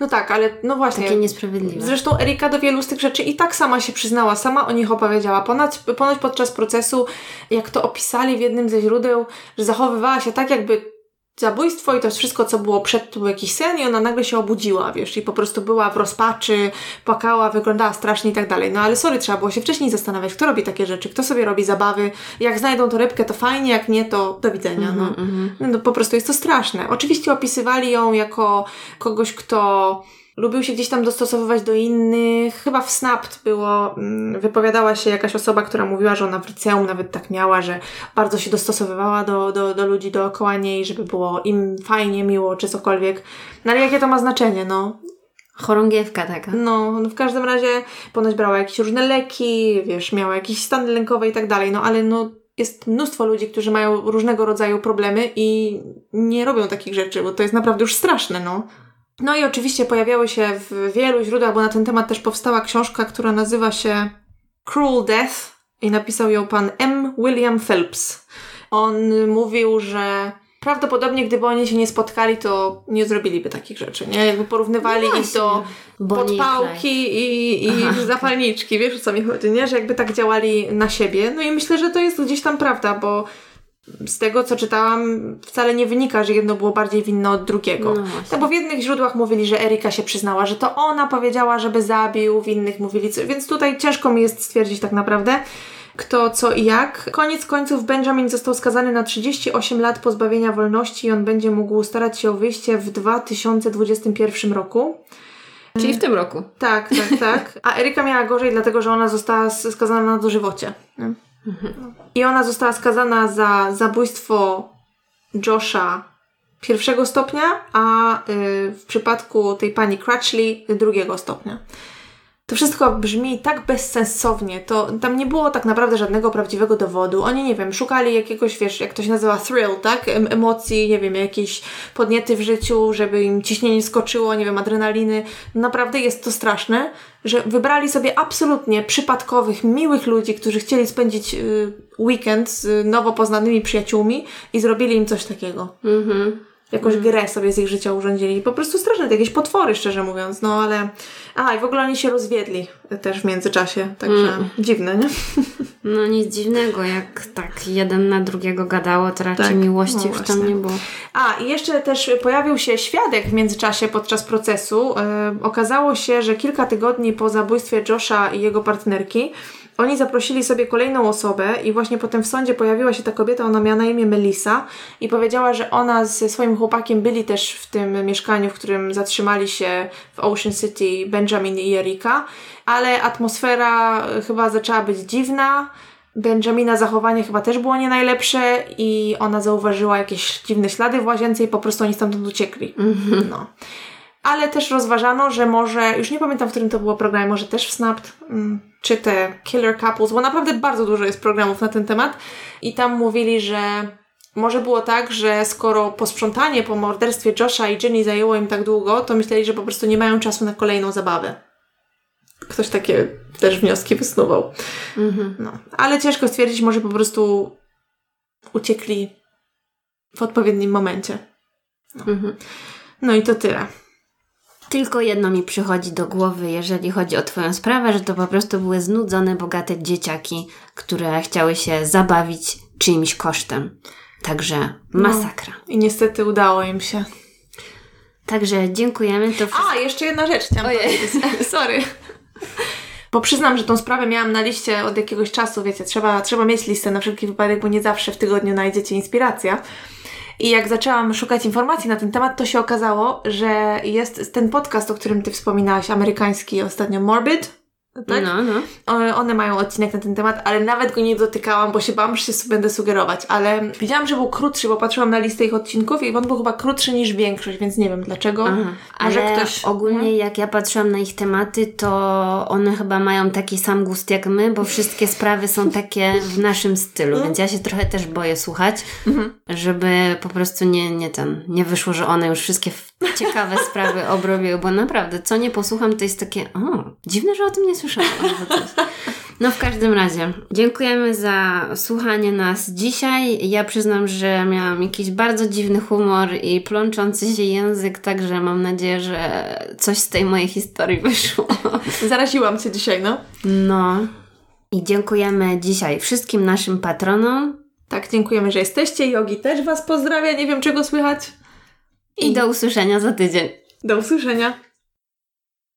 No tak, ale no właśnie. takie niesprawiedliwe. Zresztą Erika do wielu z tych rzeczy i tak sama się przyznała, sama o nich opowiedziała. Ponoć, ponoć podczas procesu, jak to opisali w jednym ze źródeł, że zachowywała się tak, jakby zabójstwo i to wszystko, co było przed, to był jakiś sen i ona nagle się obudziła, wiesz, i po prostu była w rozpaczy, płakała, wyglądała strasznie i tak dalej. No ale sorry, trzeba było się wcześniej zastanawiać, kto robi takie rzeczy, kto sobie robi zabawy, jak znajdą tą rybkę, to fajnie, jak nie, to do widzenia, no. no po prostu jest to straszne. Oczywiście opisywali ją jako kogoś, kto Lubił się gdzieś tam dostosowywać do innych. Chyba w Snapt było, mm, wypowiadała się jakaś osoba, która mówiła, że ona w liceum nawet tak miała, że bardzo się dostosowywała do, do, do ludzi dookoła niej, żeby było im fajnie, miło czy cokolwiek. No ale jakie to ma znaczenie, no? Chorągiewka taka. No, no w każdym razie ponoć brała jakieś różne leki, wiesz, miała jakieś stany lękowe i tak dalej, no ale no jest mnóstwo ludzi, którzy mają różnego rodzaju problemy i nie robią takich rzeczy, bo to jest naprawdę już straszne, no. No i oczywiście pojawiały się w wielu źródłach, bo na ten temat też powstała książka, która nazywa się Cruel Death i napisał ją pan M. William Phelps. On mówił, że prawdopodobnie gdyby oni się nie spotkali, to nie zrobiliby takich rzeczy, nie? Jakby porównywali no ich do podpałki i, i Aha, zapalniczki, wiesz o co mi chodzi, nie? Że jakby tak działali na siebie. No i myślę, że to jest gdzieś tam prawda, bo z tego, co czytałam, wcale nie wynika, że jedno było bardziej winne od drugiego. No, no bo w jednych źródłach mówili, że Erika się przyznała, że to ona powiedziała, żeby zabił, w innych mówili co, więc tutaj ciężko mi jest stwierdzić tak naprawdę kto, co i jak. Koniec końców Benjamin został skazany na 38 lat pozbawienia wolności i on będzie mógł starać się o wyjście w 2021 roku. Czyli w tym roku. Tak, tak, tak. A Erika miała gorzej, dlatego że ona została skazana na dożywocie. I ona została skazana za zabójstwo Josha pierwszego stopnia, a y, w przypadku tej pani Crutchley drugiego stopnia. To wszystko brzmi tak bezsensownie. To tam nie było tak naprawdę żadnego prawdziwego dowodu. Oni, nie wiem, szukali jakiegoś, wiesz, jak to się nazywa, thrill, tak? Em emocji, nie wiem, jakieś podniety w życiu, żeby im ciśnienie skoczyło, nie wiem, adrenaliny. Naprawdę jest to straszne, że wybrali sobie absolutnie przypadkowych, miłych ludzi, którzy chcieli spędzić y, weekend z nowo poznanymi przyjaciółmi i zrobili im coś takiego. Mhm jakąś grę sobie z ich życia urządzili. Po prostu straszne, jakieś potwory, szczerze mówiąc. No ale. A, i w ogóle oni się rozwiedli też w międzyczasie, także mm. dziwne, nie? No nic dziwnego, jak tak jeden na drugiego gadało, to raczej tak. miłości no już tam nie było. A, i jeszcze też pojawił się świadek w międzyczasie podczas procesu. Yy, okazało się, że kilka tygodni po zabójstwie Josha i jego partnerki oni zaprosili sobie kolejną osobę i właśnie potem w sądzie pojawiła się ta kobieta, ona miała na imię Melissa i powiedziała, że ona ze swoim chłopakiem byli też w tym mieszkaniu, w którym zatrzymali się w Ocean City Benjamin i Erika, ale atmosfera chyba zaczęła być dziwna. Benjamina zachowanie chyba też było nie najlepsze i ona zauważyła jakieś dziwne ślady w łazience i po prostu oni stamtąd uciekli. -hmm. No ale też rozważano, że może, już nie pamiętam, w którym to było programie, może też w Snapped, mm, czy te Killer Couples, bo naprawdę bardzo dużo jest programów na ten temat i tam mówili, że może było tak, że skoro posprzątanie po morderstwie Josha i Jenny zajęło im tak długo, to myśleli, że po prostu nie mają czasu na kolejną zabawę. Ktoś takie też wnioski wysnuwał. Mhm. No. Ale ciężko stwierdzić, może po prostu uciekli w odpowiednim momencie. No, mhm. no i to tyle. Tylko jedno mi przychodzi do głowy, jeżeli chodzi o Twoją sprawę, że to po prostu były znudzone, bogate dzieciaki, które chciały się zabawić czyimś kosztem. Także no. masakra. No, I niestety udało im się. Także dziękujemy. To wszystko... A, jeszcze jedna rzecz chciałam powiedzieć. Sorry. Bo przyznam, że tą sprawę miałam na liście od jakiegoś czasu, wiecie, trzeba, trzeba mieć listę na wszelki wypadek, bo nie zawsze w tygodniu znajdziecie inspiracja. I jak zaczęłam szukać informacji na ten temat, to się okazało, że jest ten podcast, o którym ty wspominałaś, amerykański ostatnio, Morbid, tak? No, no. One mają odcinek na ten temat, ale nawet go nie dotykałam, bo się bałam, że się będę sugerować. Ale widziałam, że był krótszy, bo patrzyłam na listę ich odcinków i on był chyba krótszy niż większość, więc nie wiem dlaczego. Aha. Może ale ktoś... ogólnie hmm? jak ja patrzyłam na ich tematy, to one chyba mają taki sam gust jak my, bo wszystkie sprawy są takie w naszym stylu, więc ja się trochę też boję słuchać, hmm. żeby po prostu nie, nie ten, nie wyszło, że one już wszystkie ciekawe sprawy obrobiły, bo naprawdę, co nie posłucham, to jest takie, o, dziwne, że o tym nie słyszałam. No w każdym razie, dziękujemy za słuchanie nas dzisiaj. Ja przyznam, że miałam jakiś bardzo dziwny humor i plączący się język, także mam nadzieję, że coś z tej mojej historii wyszło. Zaraziłam Cię dzisiaj, no. No. I dziękujemy dzisiaj wszystkim naszym patronom, Tak, dziękujemy, że jesteście. Jogi też Was pozdrawia, nie wiem czego słychać. I do usłyszenia za tydzień. Do usłyszenia.